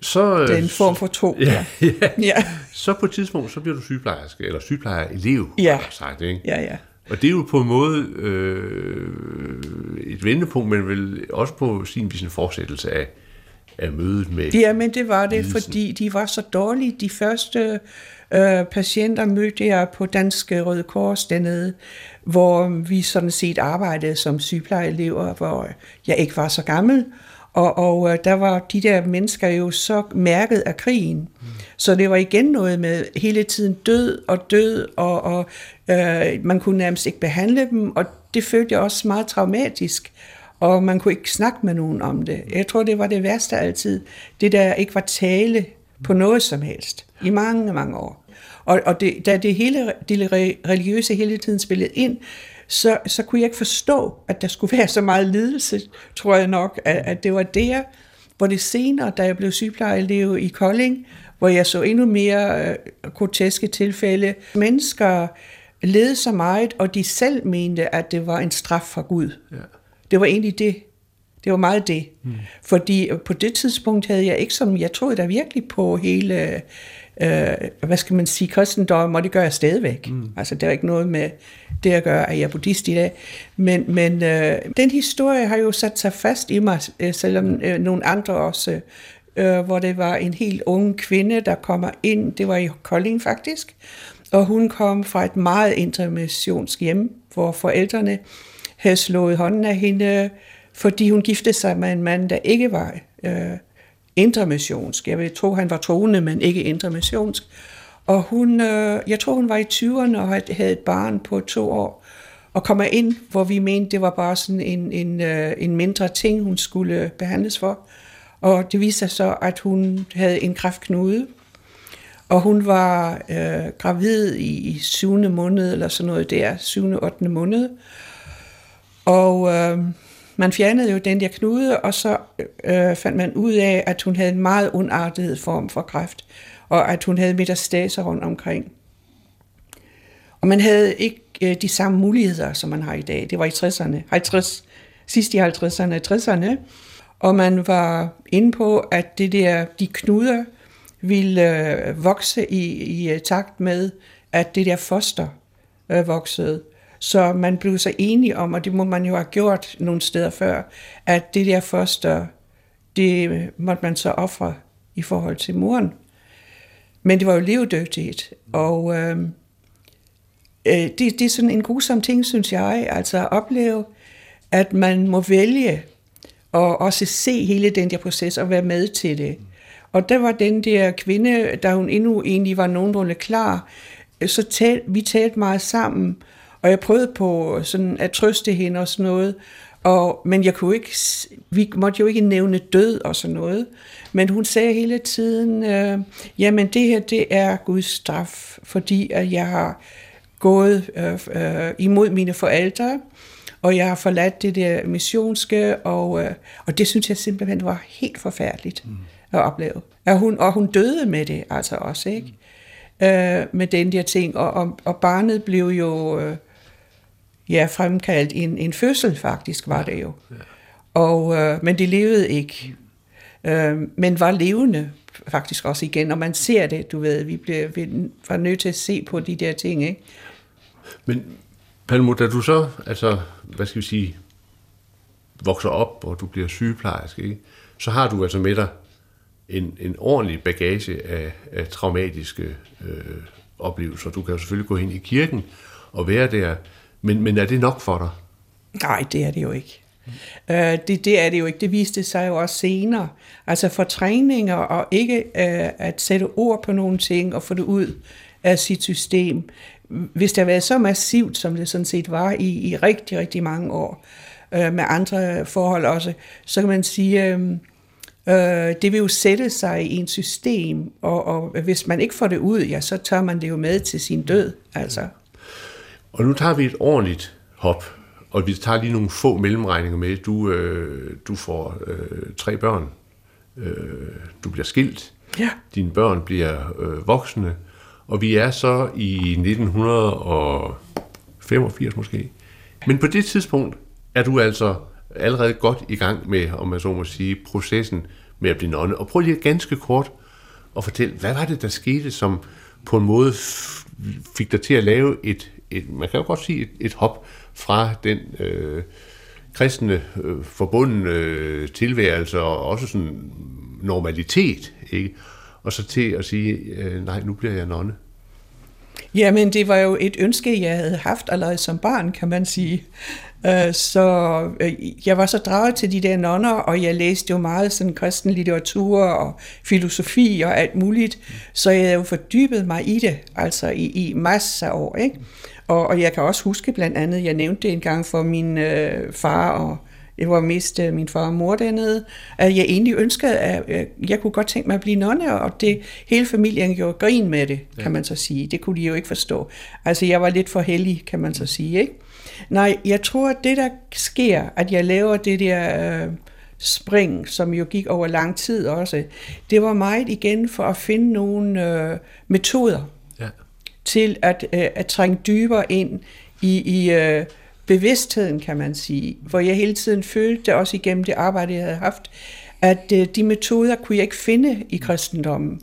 Så, øh, den form for tro. Ja, ja. ja. Så på et tidspunkt, så bliver du sygeplejerske, eller sygeplejer-elev, ja. sagt, ikke? Ja, ja. Og det er jo på en måde øh, et vendepunkt, men vel også på sin vis en fortsættelse af, af mødet med Ja, men det var det, lidelsen. fordi de var så dårlige. De første øh, patienter mødte jeg på Danske Røde Kors dernede, hvor vi sådan set arbejdede som sygeplejeelever, hvor jeg ikke var så gammel. Og, og øh, der var de der mennesker jo så mærket af krigen. Mm. Så det var igen noget med hele tiden død og død, og, og øh, man kunne nærmest ikke behandle dem, og det følte jeg også meget traumatisk. Og man kunne ikke snakke med nogen om det. Jeg tror, det var det værste altid. Det der ikke var tale på noget som helst. I mange, mange år. Og, og det, da det hele det religiøse hele tiden spillede ind, så, så kunne jeg ikke forstå, at der skulle være så meget lidelse, tror jeg nok, at, at det var der, hvor det senere, da jeg blev sygeplejeelev i Kolding, hvor jeg så endnu mere øh, groteske tilfælde. Mennesker led så meget, og de selv mente, at det var en straf fra Gud. Ja. Det var egentlig det. Det var meget det. Mm. Fordi på det tidspunkt havde jeg ikke som, jeg troede da virkelig på hele øh, hvad skal man sige, kristendom, og det gør jeg stadigvæk. Mm. Altså, det er ikke noget med det at gøre, at jeg er buddhist i dag. Men, men øh, den historie har jo sat sig fast i mig, øh, selvom øh, nogle andre også, øh, hvor det var en helt ung kvinde, der kommer ind, det var i Kolding faktisk, og hun kom fra et meget intermissionsk hjem, hvor forældrene havde slået hånden af hende, fordi hun giftede sig med en mand, der ikke var øh, intermissionsk. Jeg vil tro, han var troende, men ikke intermissionsk. Og hun, øh, jeg tror, hun var i 20'erne og havde et barn på to år. Og kommer ind, hvor vi mente, det var bare sådan en, en, øh, en mindre ting, hun skulle behandles for. Og det viste sig så, at hun havde en kræftknude. Og hun var øh, gravid i, i syvende måned, eller sådan noget der, syvende, ottende måned. Og... Øh, man fjernede jo den der knude, og så øh, fandt man ud af, at hun havde en meget ondartet form for kræft. og at hun havde metastaser rundt omkring. Og man havde ikke øh, de samme muligheder, som man har i dag. Det var i 60'erne, 50, sidst i 50'erne 60'erne, og man var inde på, at det der, de knuder ville øh, vokse i, i øh, takt med, at det der foster øh, voksede. Så man blev så enige om, og det må man jo have gjort nogle steder før, at det der foster, det måtte man så ofre i forhold til moren. Men det var jo levedygtigt, og øhm, øh, det, det er sådan en grusom ting, synes jeg, altså at opleve, at man må vælge og også se hele den der proces og være med til det. Og der var den der kvinde, da hun endnu egentlig var nogenlunde klar, så tal, vi talte meget sammen, og jeg prøvede på sådan at trøste hende og sådan noget, og, men jeg kunne ikke, vi måtte jo ikke nævne død og sådan noget. Men hun sagde hele tiden, øh, jamen det her, det er Guds straf, fordi at jeg har gået øh, øh, imod mine forældre, og jeg har forladt det der missionske, og, øh, og det synes jeg simpelthen var helt forfærdeligt mm. at opleve. Og hun, og hun døde med det altså også, ikke? Mm. Øh, med den der ting, og, og, og barnet blev jo øh, ja, fremkaldt en, en fødsel faktisk, var det jo. Og, øh, men det levede ikke. Øh, men var levende faktisk også igen, og man ser det, du ved, vi, bliver, vi var nødt til at se på de der ting, ikke? Men Palmo, da du så, altså, hvad skal vi sige, vokser op, og du bliver sygeplejerske, ikke? så har du altså med dig en, en ordentlig bagage af, af traumatiske øh, oplevelser. Du kan jo selvfølgelig gå ind i kirken og være der, men, men er det nok for dig? Nej, det er det jo ikke. Uh, det, det er det jo ikke. Det viste sig jo også senere. Altså for træninger og ikke uh, at sætte ord på nogle ting og få det ud af sit system. Hvis det har været så massivt, som det sådan set var i, i rigtig, rigtig mange år, uh, med andre forhold også, så kan man sige, uh, uh, det vil jo sætte sig i en system, og, og hvis man ikke får det ud, ja, så tør man det jo med til sin død. Altså. Og nu tager vi et ordentligt hop, og vi tager lige nogle få mellemregninger med. Du, øh, du får øh, tre børn. Øh, du bliver skilt. Ja. Dine børn bliver øh, voksne. Og vi er så i 1985 måske. Men på det tidspunkt er du altså allerede godt i gang med, om man så må sige, processen med at blive nonne. Og prøv lige ganske kort at fortælle, hvad var det, der skete, som på en måde fik dig til at lave et, et, man kan jo godt sige et, et hop fra den øh, kristne øh, forbundne øh, tilværelse og også sådan normalitet, ikke? og så til at sige, øh, nej, nu bliver jeg nonne. Jamen, det var jo et ønske, jeg havde haft allerede som barn, kan man sige. Øh, så øh, jeg var så draget til de der nonner, og jeg læste jo meget sådan kristen litteratur og filosofi og alt muligt, så jeg havde jo fordybet mig i det, altså i, i masser af år, ikke? Og, og jeg kan også huske blandt andet, jeg nævnte det en gang for min øh, far og jeg var mest øh, min far og mor dernede, at jeg egentlig ønskede, at øh, jeg kunne godt tænke mig at blive nonne, og det hele familien gjorde grin med det, kan ja. man så sige. Det kunne de jo ikke forstå. Altså, jeg var lidt for heldig, kan man så sige, ikke? Nej, jeg tror, at det, der sker, at jeg laver det der øh, spring, som jo gik over lang tid også, det var meget igen for at finde nogle øh, metoder til at, øh, at trænge dybere ind i, i øh, bevidstheden, kan man sige, hvor jeg hele tiden følte, også igennem det arbejde, jeg havde haft, at øh, de metoder kunne jeg ikke finde i kristendommen.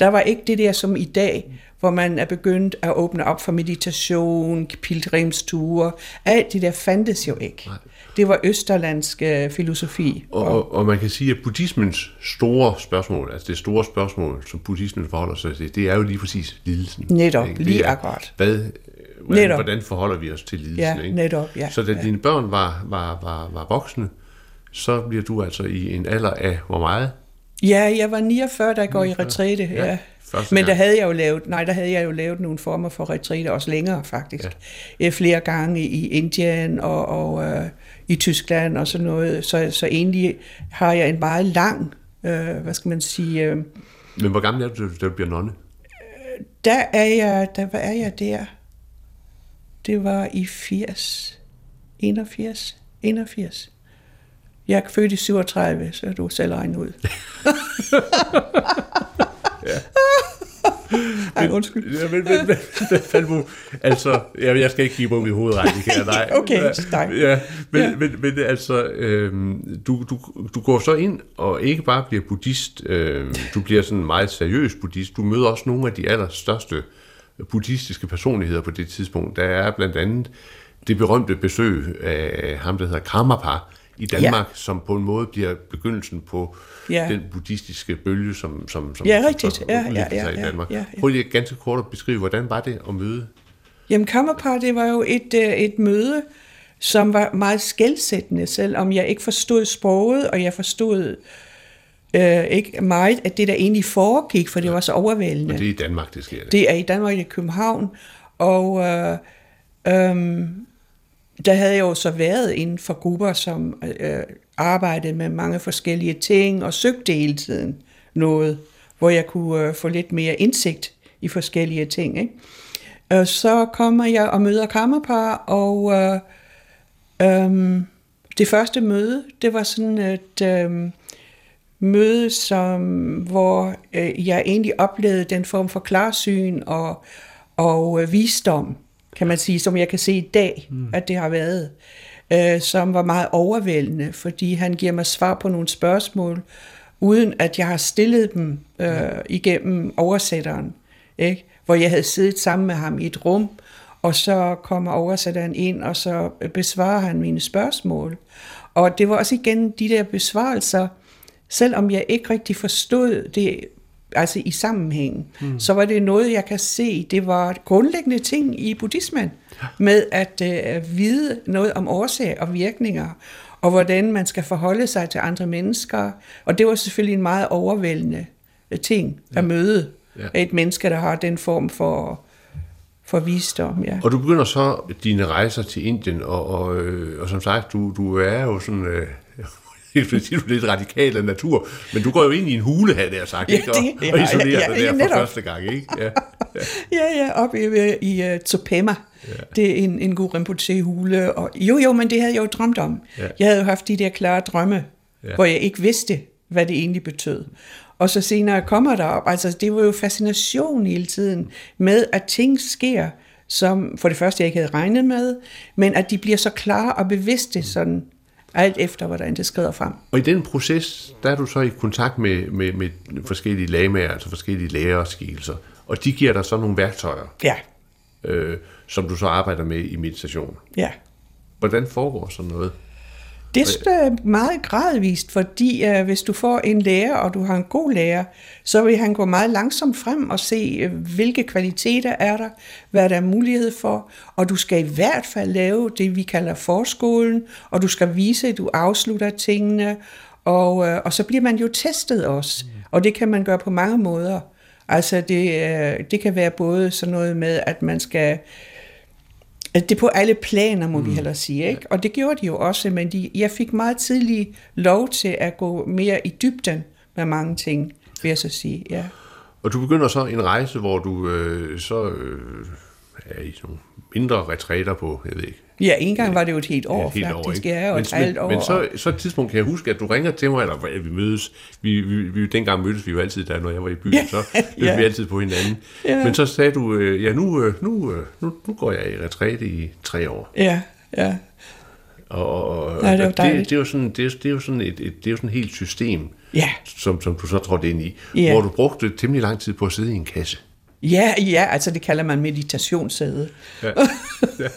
Der var ikke det der som i dag, hvor man er begyndt at åbne op for meditation, pilgrimsture. Alt det der fandtes jo ikke. Nej. Det var østerlandsk øh, filosofi. Og, og, og man kan sige, at buddhismens store spørgsmål, altså det store spørgsmål, som buddhismen forholder sig til, det er jo lige præcis lidelsen. Netop, ikke? lige akkurat. Hvad, hvordan, hvordan forholder vi os til lidelsen? Ja, ikke? netop, ja. Så da ja. dine børn var, var, var, var voksne, så bliver du altså i en alder af hvor meget? Ja, jeg var 49, da jeg går i retræte. Ja. ja. Men der havde jeg jo lavet, nej, der havde jeg jo lavet nogle former for retræte, også længere faktisk. Ja. Flere gange i Indien og, og øh, i Tyskland og sådan noget. Så, så egentlig har jeg en meget lang, øh, hvad skal man sige... Øh, Men hvor gammel er du, da du bliver nonne? Der er jeg, der, hvad er jeg der? Det var i 80, 81, 81. Jeg er født i 37, så du selv regnet ud. ja. Ej, undskyld. Ja, men, men, men, men Falmo, altså, jeg, jeg skal ikke give mig i hovedet, Radikær, nej. Okay, tak. Ja, men, ja. Men, men altså, øhm, du, du, du går så ind og ikke bare bliver buddhist, øhm, du bliver sådan en meget seriøs buddhist, du møder også nogle af de allerstørste buddhistiske personligheder på det tidspunkt. Der er blandt andet det berømte besøg af ham, der hedder Karmapa i Danmark, ja. som på en måde bliver begyndelsen på Ja. ja. den buddhistiske bølge, som, som, som Ja, som rigtigt. så Ja, ja, ja, sig i ja, Danmark. ja, ja. Prøv lige ganske kort at beskrive, hvordan var det at møde Jamen, kammerpar, det var jo et, øh, et møde, som var meget skældsættende, selvom jeg ikke forstod sproget, og jeg forstod øh, ikke meget af det, der egentlig foregik, for det var så overvældende. Og det er i Danmark, det sker det. Det er i Danmark, i København, og øh, øh, der havde jeg jo så været inden for grupper, som øh, arbejdede med mange forskellige ting, og søgte hele tiden noget, hvor jeg kunne øh, få lidt mere indsigt i forskellige ting. Ikke? Og så kommer jeg og møder kammerpar, og øh, øh, det første møde, det var sådan et øh, møde, som, hvor øh, jeg egentlig oplevede den form for klarsyn og, og øh, visdom, kan man sige, som jeg kan se i dag, mm. at det har været, øh, som var meget overvældende, fordi han giver mig svar på nogle spørgsmål, uden at jeg har stillet dem øh, igennem oversætteren, ikke? hvor jeg havde siddet sammen med ham i et rum, og så kommer oversætteren ind, og så besvarer han mine spørgsmål. Og det var også igen de der besvarelser, selvom jeg ikke rigtig forstod det altså i sammenhængen, mm. så var det noget, jeg kan se, det var grundlæggende ting i buddhismen, med at øh, vide noget om årsag og virkninger, og hvordan man skal forholde sig til andre mennesker. Og det var selvfølgelig en meget overvældende øh, ting at møde Ja. et menneske, der har den form for, for visdom. Ja. Og du begynder så dine rejser til Indien, og, og, øh, og som sagt, du, du er jo sådan... Øh, ikke fordi du er lidt radikal af natur, men du går jo ind i en hule, havde jeg sagt, Ja, ikke? Og, det- og ja, isolerer ja, dig ja, der for første gang, ikke? Ja. Ja, ja, op i, i uh, Topema. Ja. Det er en, en god Rinpoche-hule. Og, jo, jo, men det havde jeg jo drømt om. Ja. Jeg havde jo haft de der klare drømme, Ja. ja. hvor jeg ikke vidste, hvad det egentlig betød. Og så senere kommer der op. Altså, det var jo fascination hele tiden med, at ting sker, som for det første jeg ikke havde regnet med, men at de bliver så klare og bevidste sådan alt efter, hvordan det skrider frem. Og i den proces, der er du så i kontakt med, med, med forskellige lagmager, altså forskellige læger og skikkelser, og de giver dig så nogle værktøjer, Ja, øh, som du så arbejder med i meditation. ja. Hvordan foregår sådan noget? Det er meget gradvist, fordi uh, hvis du får en lærer, og du har en god lærer, så vil han gå meget langsomt frem og se, uh, hvilke kvaliteter er der, hvad der er mulighed for, og du skal i hvert fald lave det, vi kalder forskolen, og du skal vise, at du afslutter tingene, og, uh, og så bliver man jo testet også, og det kan man gøre på mange måder. Altså det, uh, det kan være både sådan noget med, at man skal det er på alle planer, må mm. vi hellere sige. Ikke? Og det gjorde de jo også, men de, jeg fik meget tidligt lov til at gå mere i dybden med mange ting, vil jeg så sige. Ja, Og du begynder så en rejse, hvor du øh, så øh, er i nogle mindre retræter på, jeg ved ikke, ja en gang var det jo et helt år, Ja, helt faktisk. ikke? ja, og men, et halvt år. men så, så et tidspunkt kan jeg huske, at du ringer til mig, eller ja, vi mødes, vi, vi, vi, dengang mødtes vi jo altid der, når jeg var i byen, Ja, så mødtes ja. vi altid på hinanden. Ja. Men så sagde du, øh, ja nu, øh, nu, øh, nu, nu går jeg i retræte i tre år. Ja, ja. Og, og Nej, det var det, dejligt. det, er jo sådan, det, er, det er jo sådan et, et, det er jo sådan et helt system, Ja. som, som du så trådte ind i, Ja. hvor du brugte temmelig lang tid på at sidde i en kasse. Ja, ja, altså det kalder man meditationssæde. Ja. Med,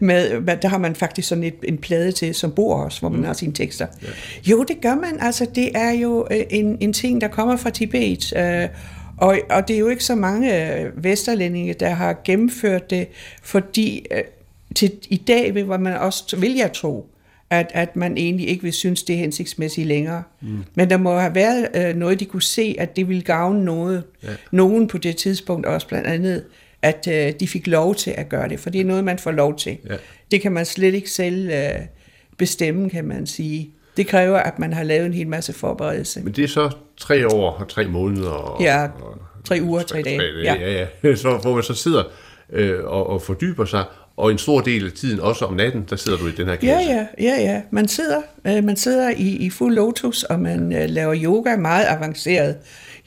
med- der har man faktisk sådan et, en plade til, som bor også, hvor man mm. har sine tekster. Ja. Jo, det gør man. Altså, det er jo øh, en, en ting, der kommer fra Tibet. Øh, og, og det er jo ikke så mange øh, vesterlændinge, der har gennemført det, fordi øh, til i dag vil man også, vil jeg tro, at, at man egentlig ikke vil synes, det er hensigtsmæssigt længere. Mm. Men der må have været øh, noget, de kunne se, at det ville gavne noget. Ja. Nogen på det tidspunkt også blandt andet, at øh, de fik lov til at gøre det, for det er noget, man får lov til. Ja. Det kan man slet ikke selv øh, bestemme, kan man sige. Det kræver, at man har lavet en hel masse forberedelse. Men det er så tre år og tre måneder. Og, Ja, og, tre uger, tre dage. ja. ja, ja. Så, hvor man så sidder øh, og, og fordyber sig, Og en stor del af tiden, også om natten, der sidder du i den her kasse. Ja, ja, ja, ja. Man sidder, øh, man sidder i, i fuld lotus, og man øh, laver yoga, meget avanceret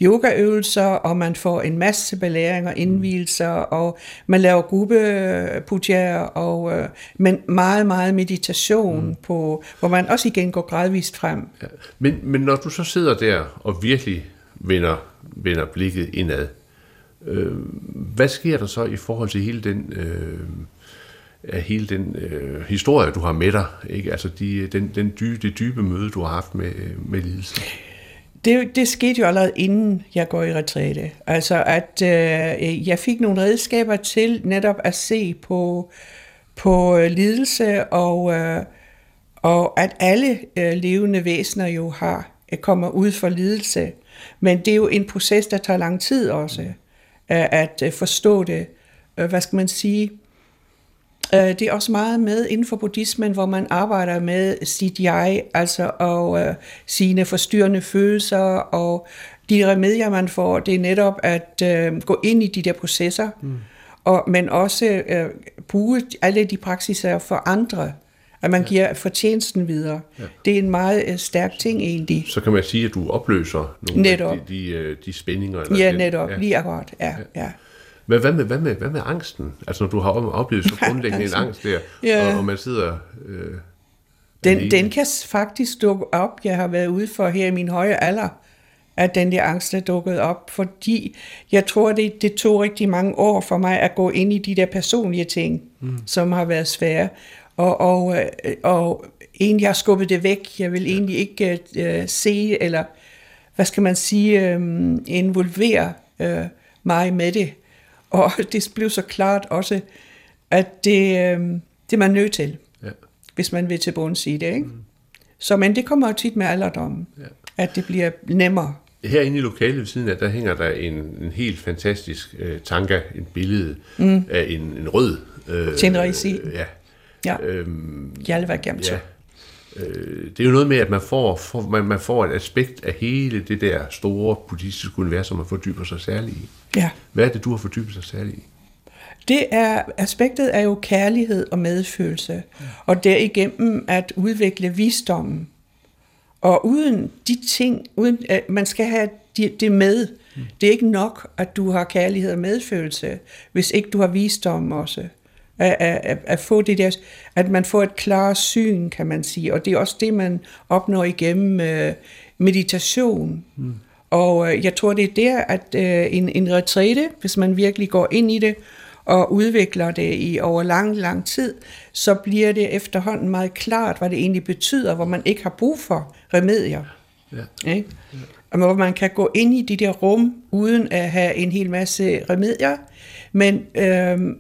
yogaøvelser, og man får en masse belæringer, indvielser, og man laver gruppepujjaer, og øh, men meget, meget meditation, mm. på, hvor man også igen går gradvist frem. Ja. Men, men når du så sidder der og virkelig vender, vender blikket indad, øh, hvad sker der så i forhold til hele den... Øh, af hele den øh, historie, du har med dig, ikke? Altså de, den, den dybe, det dybe møde, du har haft med, øh, med lidelsen det, det skete jo allerede inden jeg går i retræte. Altså at øh, jeg fik nogle redskaber til netop at se på, på øh, lidelse og, øh, og at alle øh, levende væsener jo har øh, kommer ud for lidelse. Men det er jo en proces, der tager lang tid også øh, at forstå det. Hvad skal man sige? Øh, det er også meget med inden for buddhismen, hvor man arbejder med sit jeg, altså og øh, sine forstyrrende følelser, og de remedier, man får, det er netop at øh, gå ind i de der processer, mm. og, men også øh, bruge alle de praksiser for andre, at man ja. giver fortjenesten videre. Ja. Det er en meget øh, stærk ting egentlig. Så kan man sige, at du opløser nogle netop. af de, de, øh, de spændinger. Eller ja, netop. Ja. Lige akkurat. Ja, ja. ja. Men hvad med, hvad med, hvad med angsten? Altså når du har oplevet så grundlæggende en angst der, ja. og, og man sidder... Øh, den, den kan faktisk dukke op. Jeg har været ude for her i min høje alder, at den der angst er dukket op, fordi jeg tror, det, det tog rigtig mange år for mig at gå ind i de der personlige ting, mm. som har været svære. Og, og, øh, og egentlig har skubbet det væk. Jeg vil egentlig ikke uh, se, eller hvad skal man sige, um, involvere uh, mig med det. Og det blev så klart også, at det, øh, det er man nødt til, ja. hvis man vil til bunds i det. Ikke? Mm. Så, men det kommer jo tit med alderdommen, ja. at det bliver nemmere. Herinde i lokalet ved siden af, der hænger der en, en helt fantastisk øh, tanke, en billede mm. af en, en rød... Øh, Tenrisi. Øh, ja. Ja, øhm, Hjalva Gemto. Ja. Øh, det er jo noget med, at man får, får, man, man får et aspekt af hele det der store buddhistiske univers, som man fordyber sig særligt i. Ja. Hvad er det, du har fordybet sig særligt i? Det er, aspektet er jo kærlighed og medfølelse, og derigennem at udvikle visdommen. Og uden de ting, uden, at man skal have det med. Mm. Det er ikke nok, at du har kærlighed og medfølelse, hvis ikke du har visdom også at, at, at få det der, at man får et klart syn, kan man sige, og det er også det, man opnår igennem uh, meditation. Mm. Og uh, jeg tror, det er der, at uh, en, en retræte, hvis man virkelig går ind i det, og udvikler det i over lang, lang tid, så bliver det efterhånden meget klart, hvad det egentlig betyder, hvor man ikke har brug for remedier. Ja. Ikke? Ja. Og hvor man kan gå ind i de der rum, uden at have en hel masse remedier, men øh,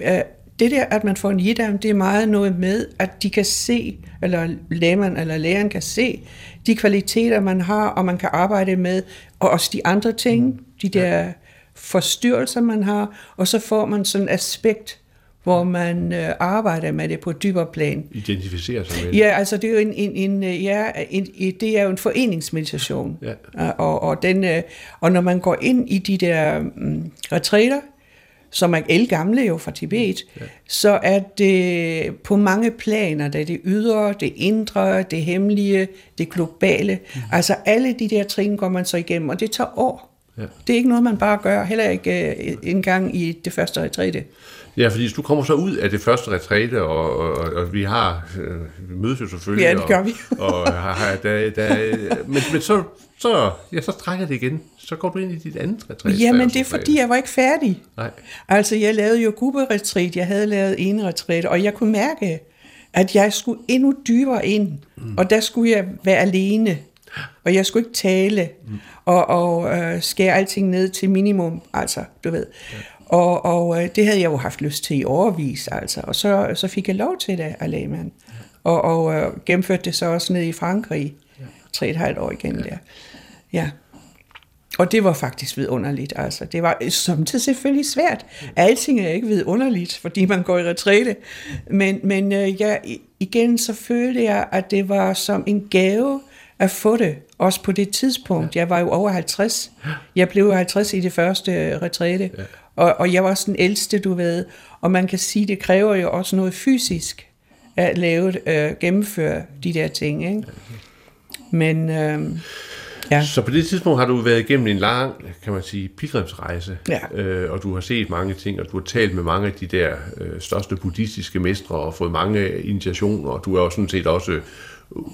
det der, at man får en yidam, det er meget noget med, at de kan se, eller lægeren eller læreren kan se, de kvaliteter, man har, og man kan arbejde med, og også de andre ting, de der forstyrrelser, man har, og så får man sådan et aspekt, hvor man øh, arbejder med det på et dybere plan. Identificerer sig med det. Ja, altså det er jo en, en, en, ja, en, det er jo en foreningsmeditation. Ja. Og, og, den, øh, og når man går ind i de der um, retræter, som er elgamle jo fra Tibet, ja. så er det på mange planer, det er det ydre, det indre, det hemmelige, det globale. Mm. Altså alle de der trin går man så igennem, og det tager år. Ja. Det er ikke noget, man bare gør, heller ikke uh, engang i det første retræte. Ja, fordi du kommer så ud af det første retræte, og, og, og vi har øh, vi mødes jo selvfølgelig. Ja, det gør vi. og, og har, da, da, men, men så, så, ja, så trækker det igen. Så går du ind i dit andet retræte. Jamen, det er fordi, jeg var ikke færdig. Nej. Altså, jeg lavede jo grupperetræt, jeg havde lavet en retræt, og jeg kunne mærke, at jeg skulle endnu dybere ind, mm. og der skulle jeg være alene, og jeg skulle ikke tale, mm. og, og øh, skære alting ned til minimum, altså, du ved. Ja. Og, og øh, det havde jeg jo haft lyst til i overvis, altså. Og så, så fik jeg lov til det af lægmand. Ja. Og, og øh, gennemførte det så også ned i Frankrig. Ja. Tre et halvt år igen ja. der. Ja. Og det var faktisk vidunderligt, altså. Det var samtidig selvfølgelig svært. Alting er ikke vidunderligt, fordi man går i retræte. Men, men øh, jeg, igen så følte jeg, at det var som en gave at få det, også på det tidspunkt. Jeg var jo over 50. Jeg blev 50 i det første retræte. Og, og jeg var også den ældste, du ved. Og man kan sige, det kræver jo også noget fysisk at lave, øh, gennemføre de der ting. Ikke? Men øh, ja. Så på det tidspunkt har du været igennem en lang, kan man sige, pilgrimsrejse, ja. øh, og du har set mange ting, og du har talt med mange af de der øh, største buddhistiske mestre, og fået mange initiationer, og du er jo sådan set også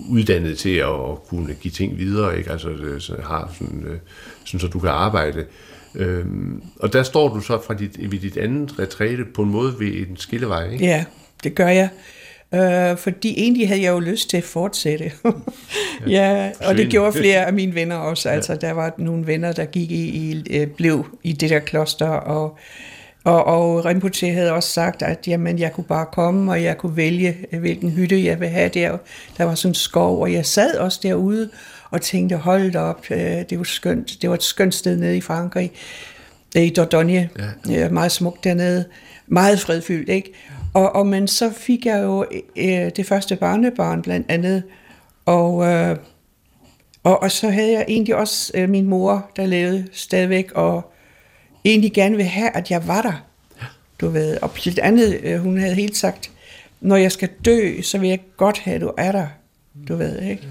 uddannet til at, at kunne give ting videre, ikke? Altså, det, så har sådan, øh, sådan, så du kan arbejde. Øhm, og der står du så fra dit, ved dit andet retræte på en måde ved en skillevej, ikke? Ja, det gør jeg. Øh, fordi egentlig havde jeg jo lyst til at fortsætte. ja, og det gjorde flere af mine venner også. Altså, der var nogle venner, der gik i, i øh, blev i det der kloster, og, og, og Rinpoche havde også sagt, at jamen, jeg kunne bare komme, og jeg kunne vælge, hvilken hytte jeg vil have der. Der var sådan en skov, og jeg sad også derude og tænkte, hold op, øh, det var skønt. Det var et skønt sted nede i Frankrig, i Dordogne. Ja. Meget smukt dernede. Meget fredfyldt, ikke? Og, og men så fik jeg jo øh, det første barnebarn blandt andet, og, øh, og, og så havde jeg egentlig også øh, min mor, der levede stadigvæk, og egentlig gerne vil have, at jeg var der. Du ved, og blandt andet, øh, hun havde helt sagt, når jeg skal dø, så vil jeg godt have, at du er der. Du ved, ikke?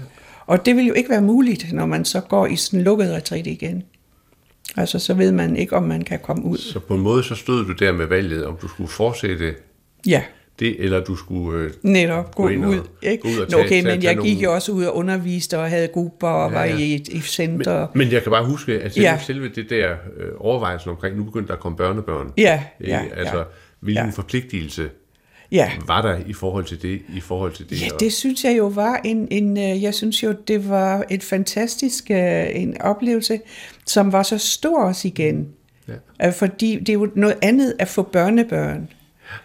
Og det vil jo ikke være muligt, når man så går i sådan lukket retræt igen. Altså, så ved man ikke, om man kan komme ud. Så på en måde, så stod du der med valget, om du skulle fortsætte Ja. Det, eller du skulle øh, Netop, gå, gå ud. Og, ikke? Gå ud og tage, okay, tage, men jeg gik jo også ud og underviste og havde grupper og ja, var i et, et center. Men, men jeg kan bare huske, at selve, ja. selve det der øh, overvejelsen omkring, nu begyndte der at komme børnebørn. Ja, ja, Altså, ja. hvilken ja. forpligtelse ja. var der i forhold til det? I forhold til det ja, det synes jeg jo var en, en øh, jeg synes jo, det var et fantastisk øh, en oplevelse, som var så stor også igen. Ja. Fordi det er jo noget andet at få børnebørn.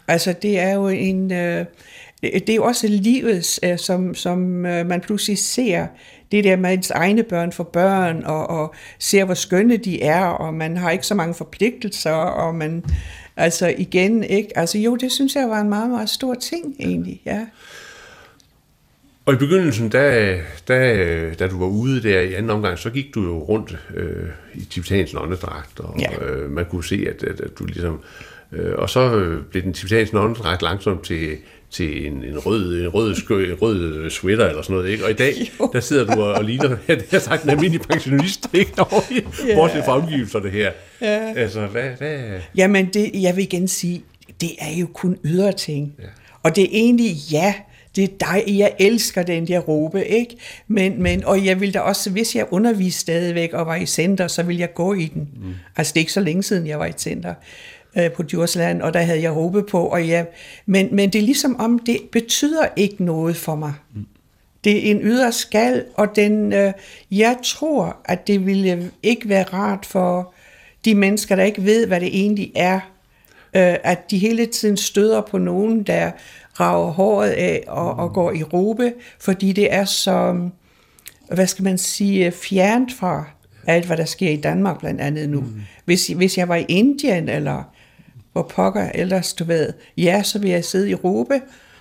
Altså det er jo en, øh, det er jo også livet, øh, som, som øh, man pludselig ser, det der med ens egne børn for børn, og, og ser, hvor skønne de er, og man har ikke så mange forpligtelser, og man, altså igen, ikke? Altså jo, det synes jeg var en meget, meget stor ting egentlig, ja. Og i begyndelsen, da, da, da du var ude der i anden omgang, så gik du jo rundt øh, i tibetansk åndedragt, og ja. øh, man kunne se, at, at, at du ligesom Øh, og så øh, blev den tibetanske ret langsomt til, til en, en, rød, en, rød, skø, en rød sweater eller sådan noget. Ikke? Og i dag, jo. der sidder du og, og ligner, ja, det har sagt, en almindelig pensionist, ikke? yeah. bortset fra omgivelserne her. Ja. Altså, hvad, hvad? Jamen, det, jeg vil igen sige, det er jo kun ydre ting. Ja. Og det er egentlig, ja, det er dig, jeg elsker den der råbe, ikke? Men, men, og jeg vil da også, hvis jeg underviste stadigvæk og var i center, så vil jeg gå i den. Mm. Altså, det er ikke så længe siden, jeg var i center øh, på Djursland, og der havde jeg råbet på, og ja, men, men det er ligesom om, det betyder ikke noget for mig. Mm. Det er en ydre skal, og den, øh, jeg tror, at det ville ikke være rart for de mennesker, der ikke ved, hvad det egentlig er, øh, at de hele tiden støder på nogen, der rager håret af og, og går i råbe, fordi det er så, hvad skal man sige, fjernt fra alt, hvad der sker i Danmark blandt andet nu. Mm. Hvis, hvis jeg var i Indien, eller hvor pokker ellers, du ved, ja, så vil jeg sidde i råbe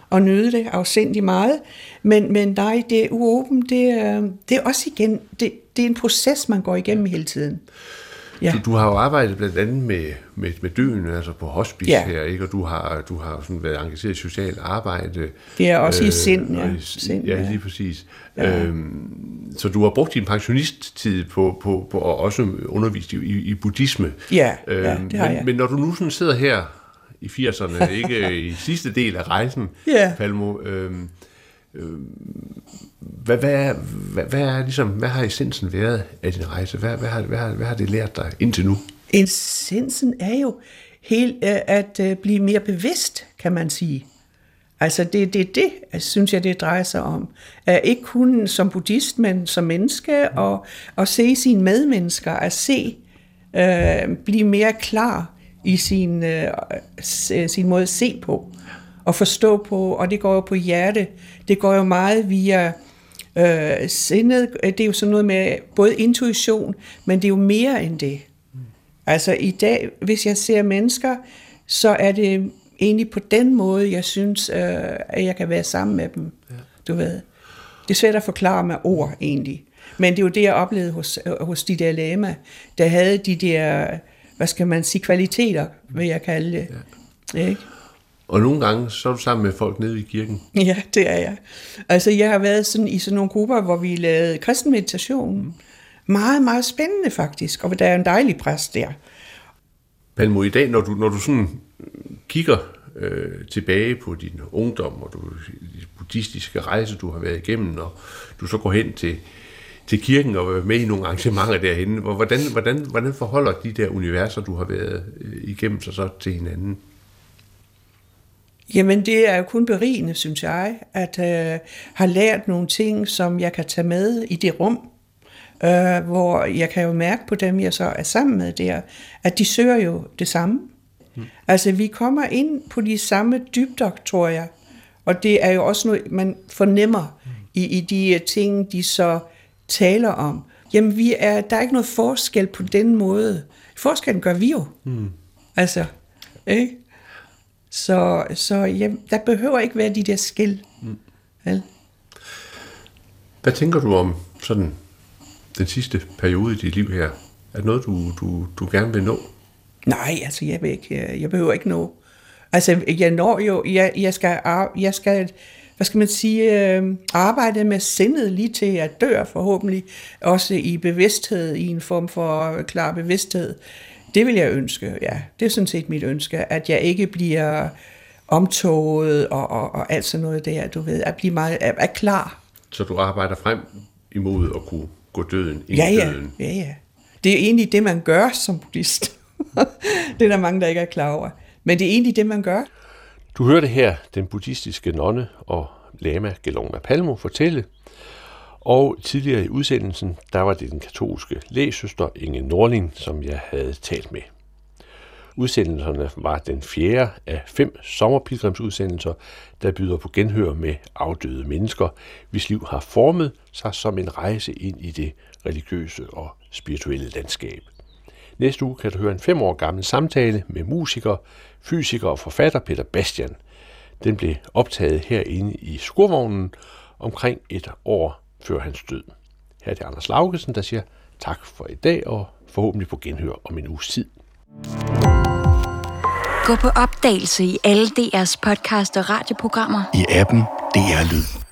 og nyde det afsindig meget, men, men nej, det er uåben, det, det er også igen, det, det er en proces, man går igennem hele tiden. Ja. Du, du har jo arbejdet blandt andet med, med, med døden, altså på hospice ja. her, ikke? og du har, du har sådan været engageret i socialt arbejde. Det er også øh, i sind, ja. I, sind, ja, lige præcis. Ja. Øhm, så du har brugt din pensionisttid på, på, på at også undervise i, i buddhisme. Ja, øhm, ja det har men, jeg. Men når du nu sådan sidder her i 80'erne, ikke i sidste del af rejsen, ja. Palmo, øhm, øhm, hvad, hvad, er, hvad, hvad, er ligesom, hvad har essensen været af din rejse? Hvad, hvad, har, hvad, har, hvad har det lært dig indtil nu? Essensen er jo helt øh, at øh, blive mere bevidst, kan man sige. Altså det, det, det synes jeg, det drejer sig om. At ikke kun som buddhist, men som menneske, og, og se sine medmennesker, at se, øh, blive mere klar i sin, øh, sin måde at se på, og forstå på, og det går jo på hjerte. Det går jo meget via øh, sindet. Det er jo sådan noget med både intuition, men det er jo mere end det. Altså i dag, hvis jeg ser mennesker, så er det egentlig på den måde, jeg synes, øh, at jeg kan være sammen med dem. Ja. Du ved. Det er svært at forklare med ord egentlig. Men det er jo det, jeg oplevede hos, hos de der lama, der havde de der hvad skal man sige, kvaliteter, vil jeg kalde det. Ja. Ikke? Og nogle gange, så er du sammen med folk nede i kirken. Ja, det er jeg. Altså, jeg har været sådan, i sådan nogle grupper, hvor vi lavede kristen meditation. Meget, meget spændende faktisk, og der er en dejlig præst der. Palmo, i dag, når du, når du sådan kigger øh, tilbage på din ungdom og du, de buddhistiske rejse, du har været igennem, og du så går hen til, til kirken og er med i nogle arrangementer derhen, hvordan, hvordan, hvordan forholder de der universer, du har været øh, igennem sig så til hinanden? Jamen, det er jo kun berigende, synes jeg, at øh, have lært nogle ting, som jeg kan tage med i det rum, øh, hvor jeg kan jo mærke på dem, jeg så er sammen med der, at de søger jo det samme. Mm. Altså, vi kommer ind på de samme dybder, tror jeg, og det er jo også noget, man fornemmer mm. i, i de ting, de så taler om. Jamen, vi er, der er ikke noget forskel på den måde. Forskellen gør vi jo. Mm. Altså, ikke? Så, så ja, der behøver ikke være de der skil. Mm. Vel? Hvad tænker du om sådan den sidste periode i dit liv her? Er det noget, du, du, du gerne vil nå? Nej, altså jeg, vil ikke, jeg behøver ikke nå. Altså jeg når jo, jeg, jeg, skal, jeg skal, hvad skal man sige, øh, arbejde med sindet lige til at dør forhåbentlig, også i bevidsthed, i en form for klar bevidsthed. Det vil jeg ønske, ja. Det er sådan set mit ønske, at jeg ikke bliver omtoget og, og, og alt sådan noget der, du ved, at blive meget, er, er klar. Så du arbejder frem imod at kunne gå døden i ja, ja, døden? Ja, ja. Det er egentlig det, man gør som buddhist. det er der mange, der ikke er klar over. Men det er egentlig det, man gør. Du hørte her den buddhistiske nonne og lama Gelona Palmo fortælle, og tidligere i udsendelsen, der var det den katolske lægesøster Inge Norling, som jeg havde talt med. Udsendelserne var den fjerde af fem sommerpilgrimsudsendelser, der byder på genhør med afdøde mennesker, hvis liv har formet sig som en rejse ind i det religiøse og spirituelle landskab. Næste uge kan du høre en fem år gammel samtale med musiker, fysiker og forfatter Peter Bastian. Den blev optaget herinde i skurvognen omkring et år før hans død. Her er det Anders Laugesen, der siger tak for i dag og forhåbentlig på genhør om en uges tid. Gå på opdagelse i alle DR's podcast og radioprogrammer. I appen DR Lyd.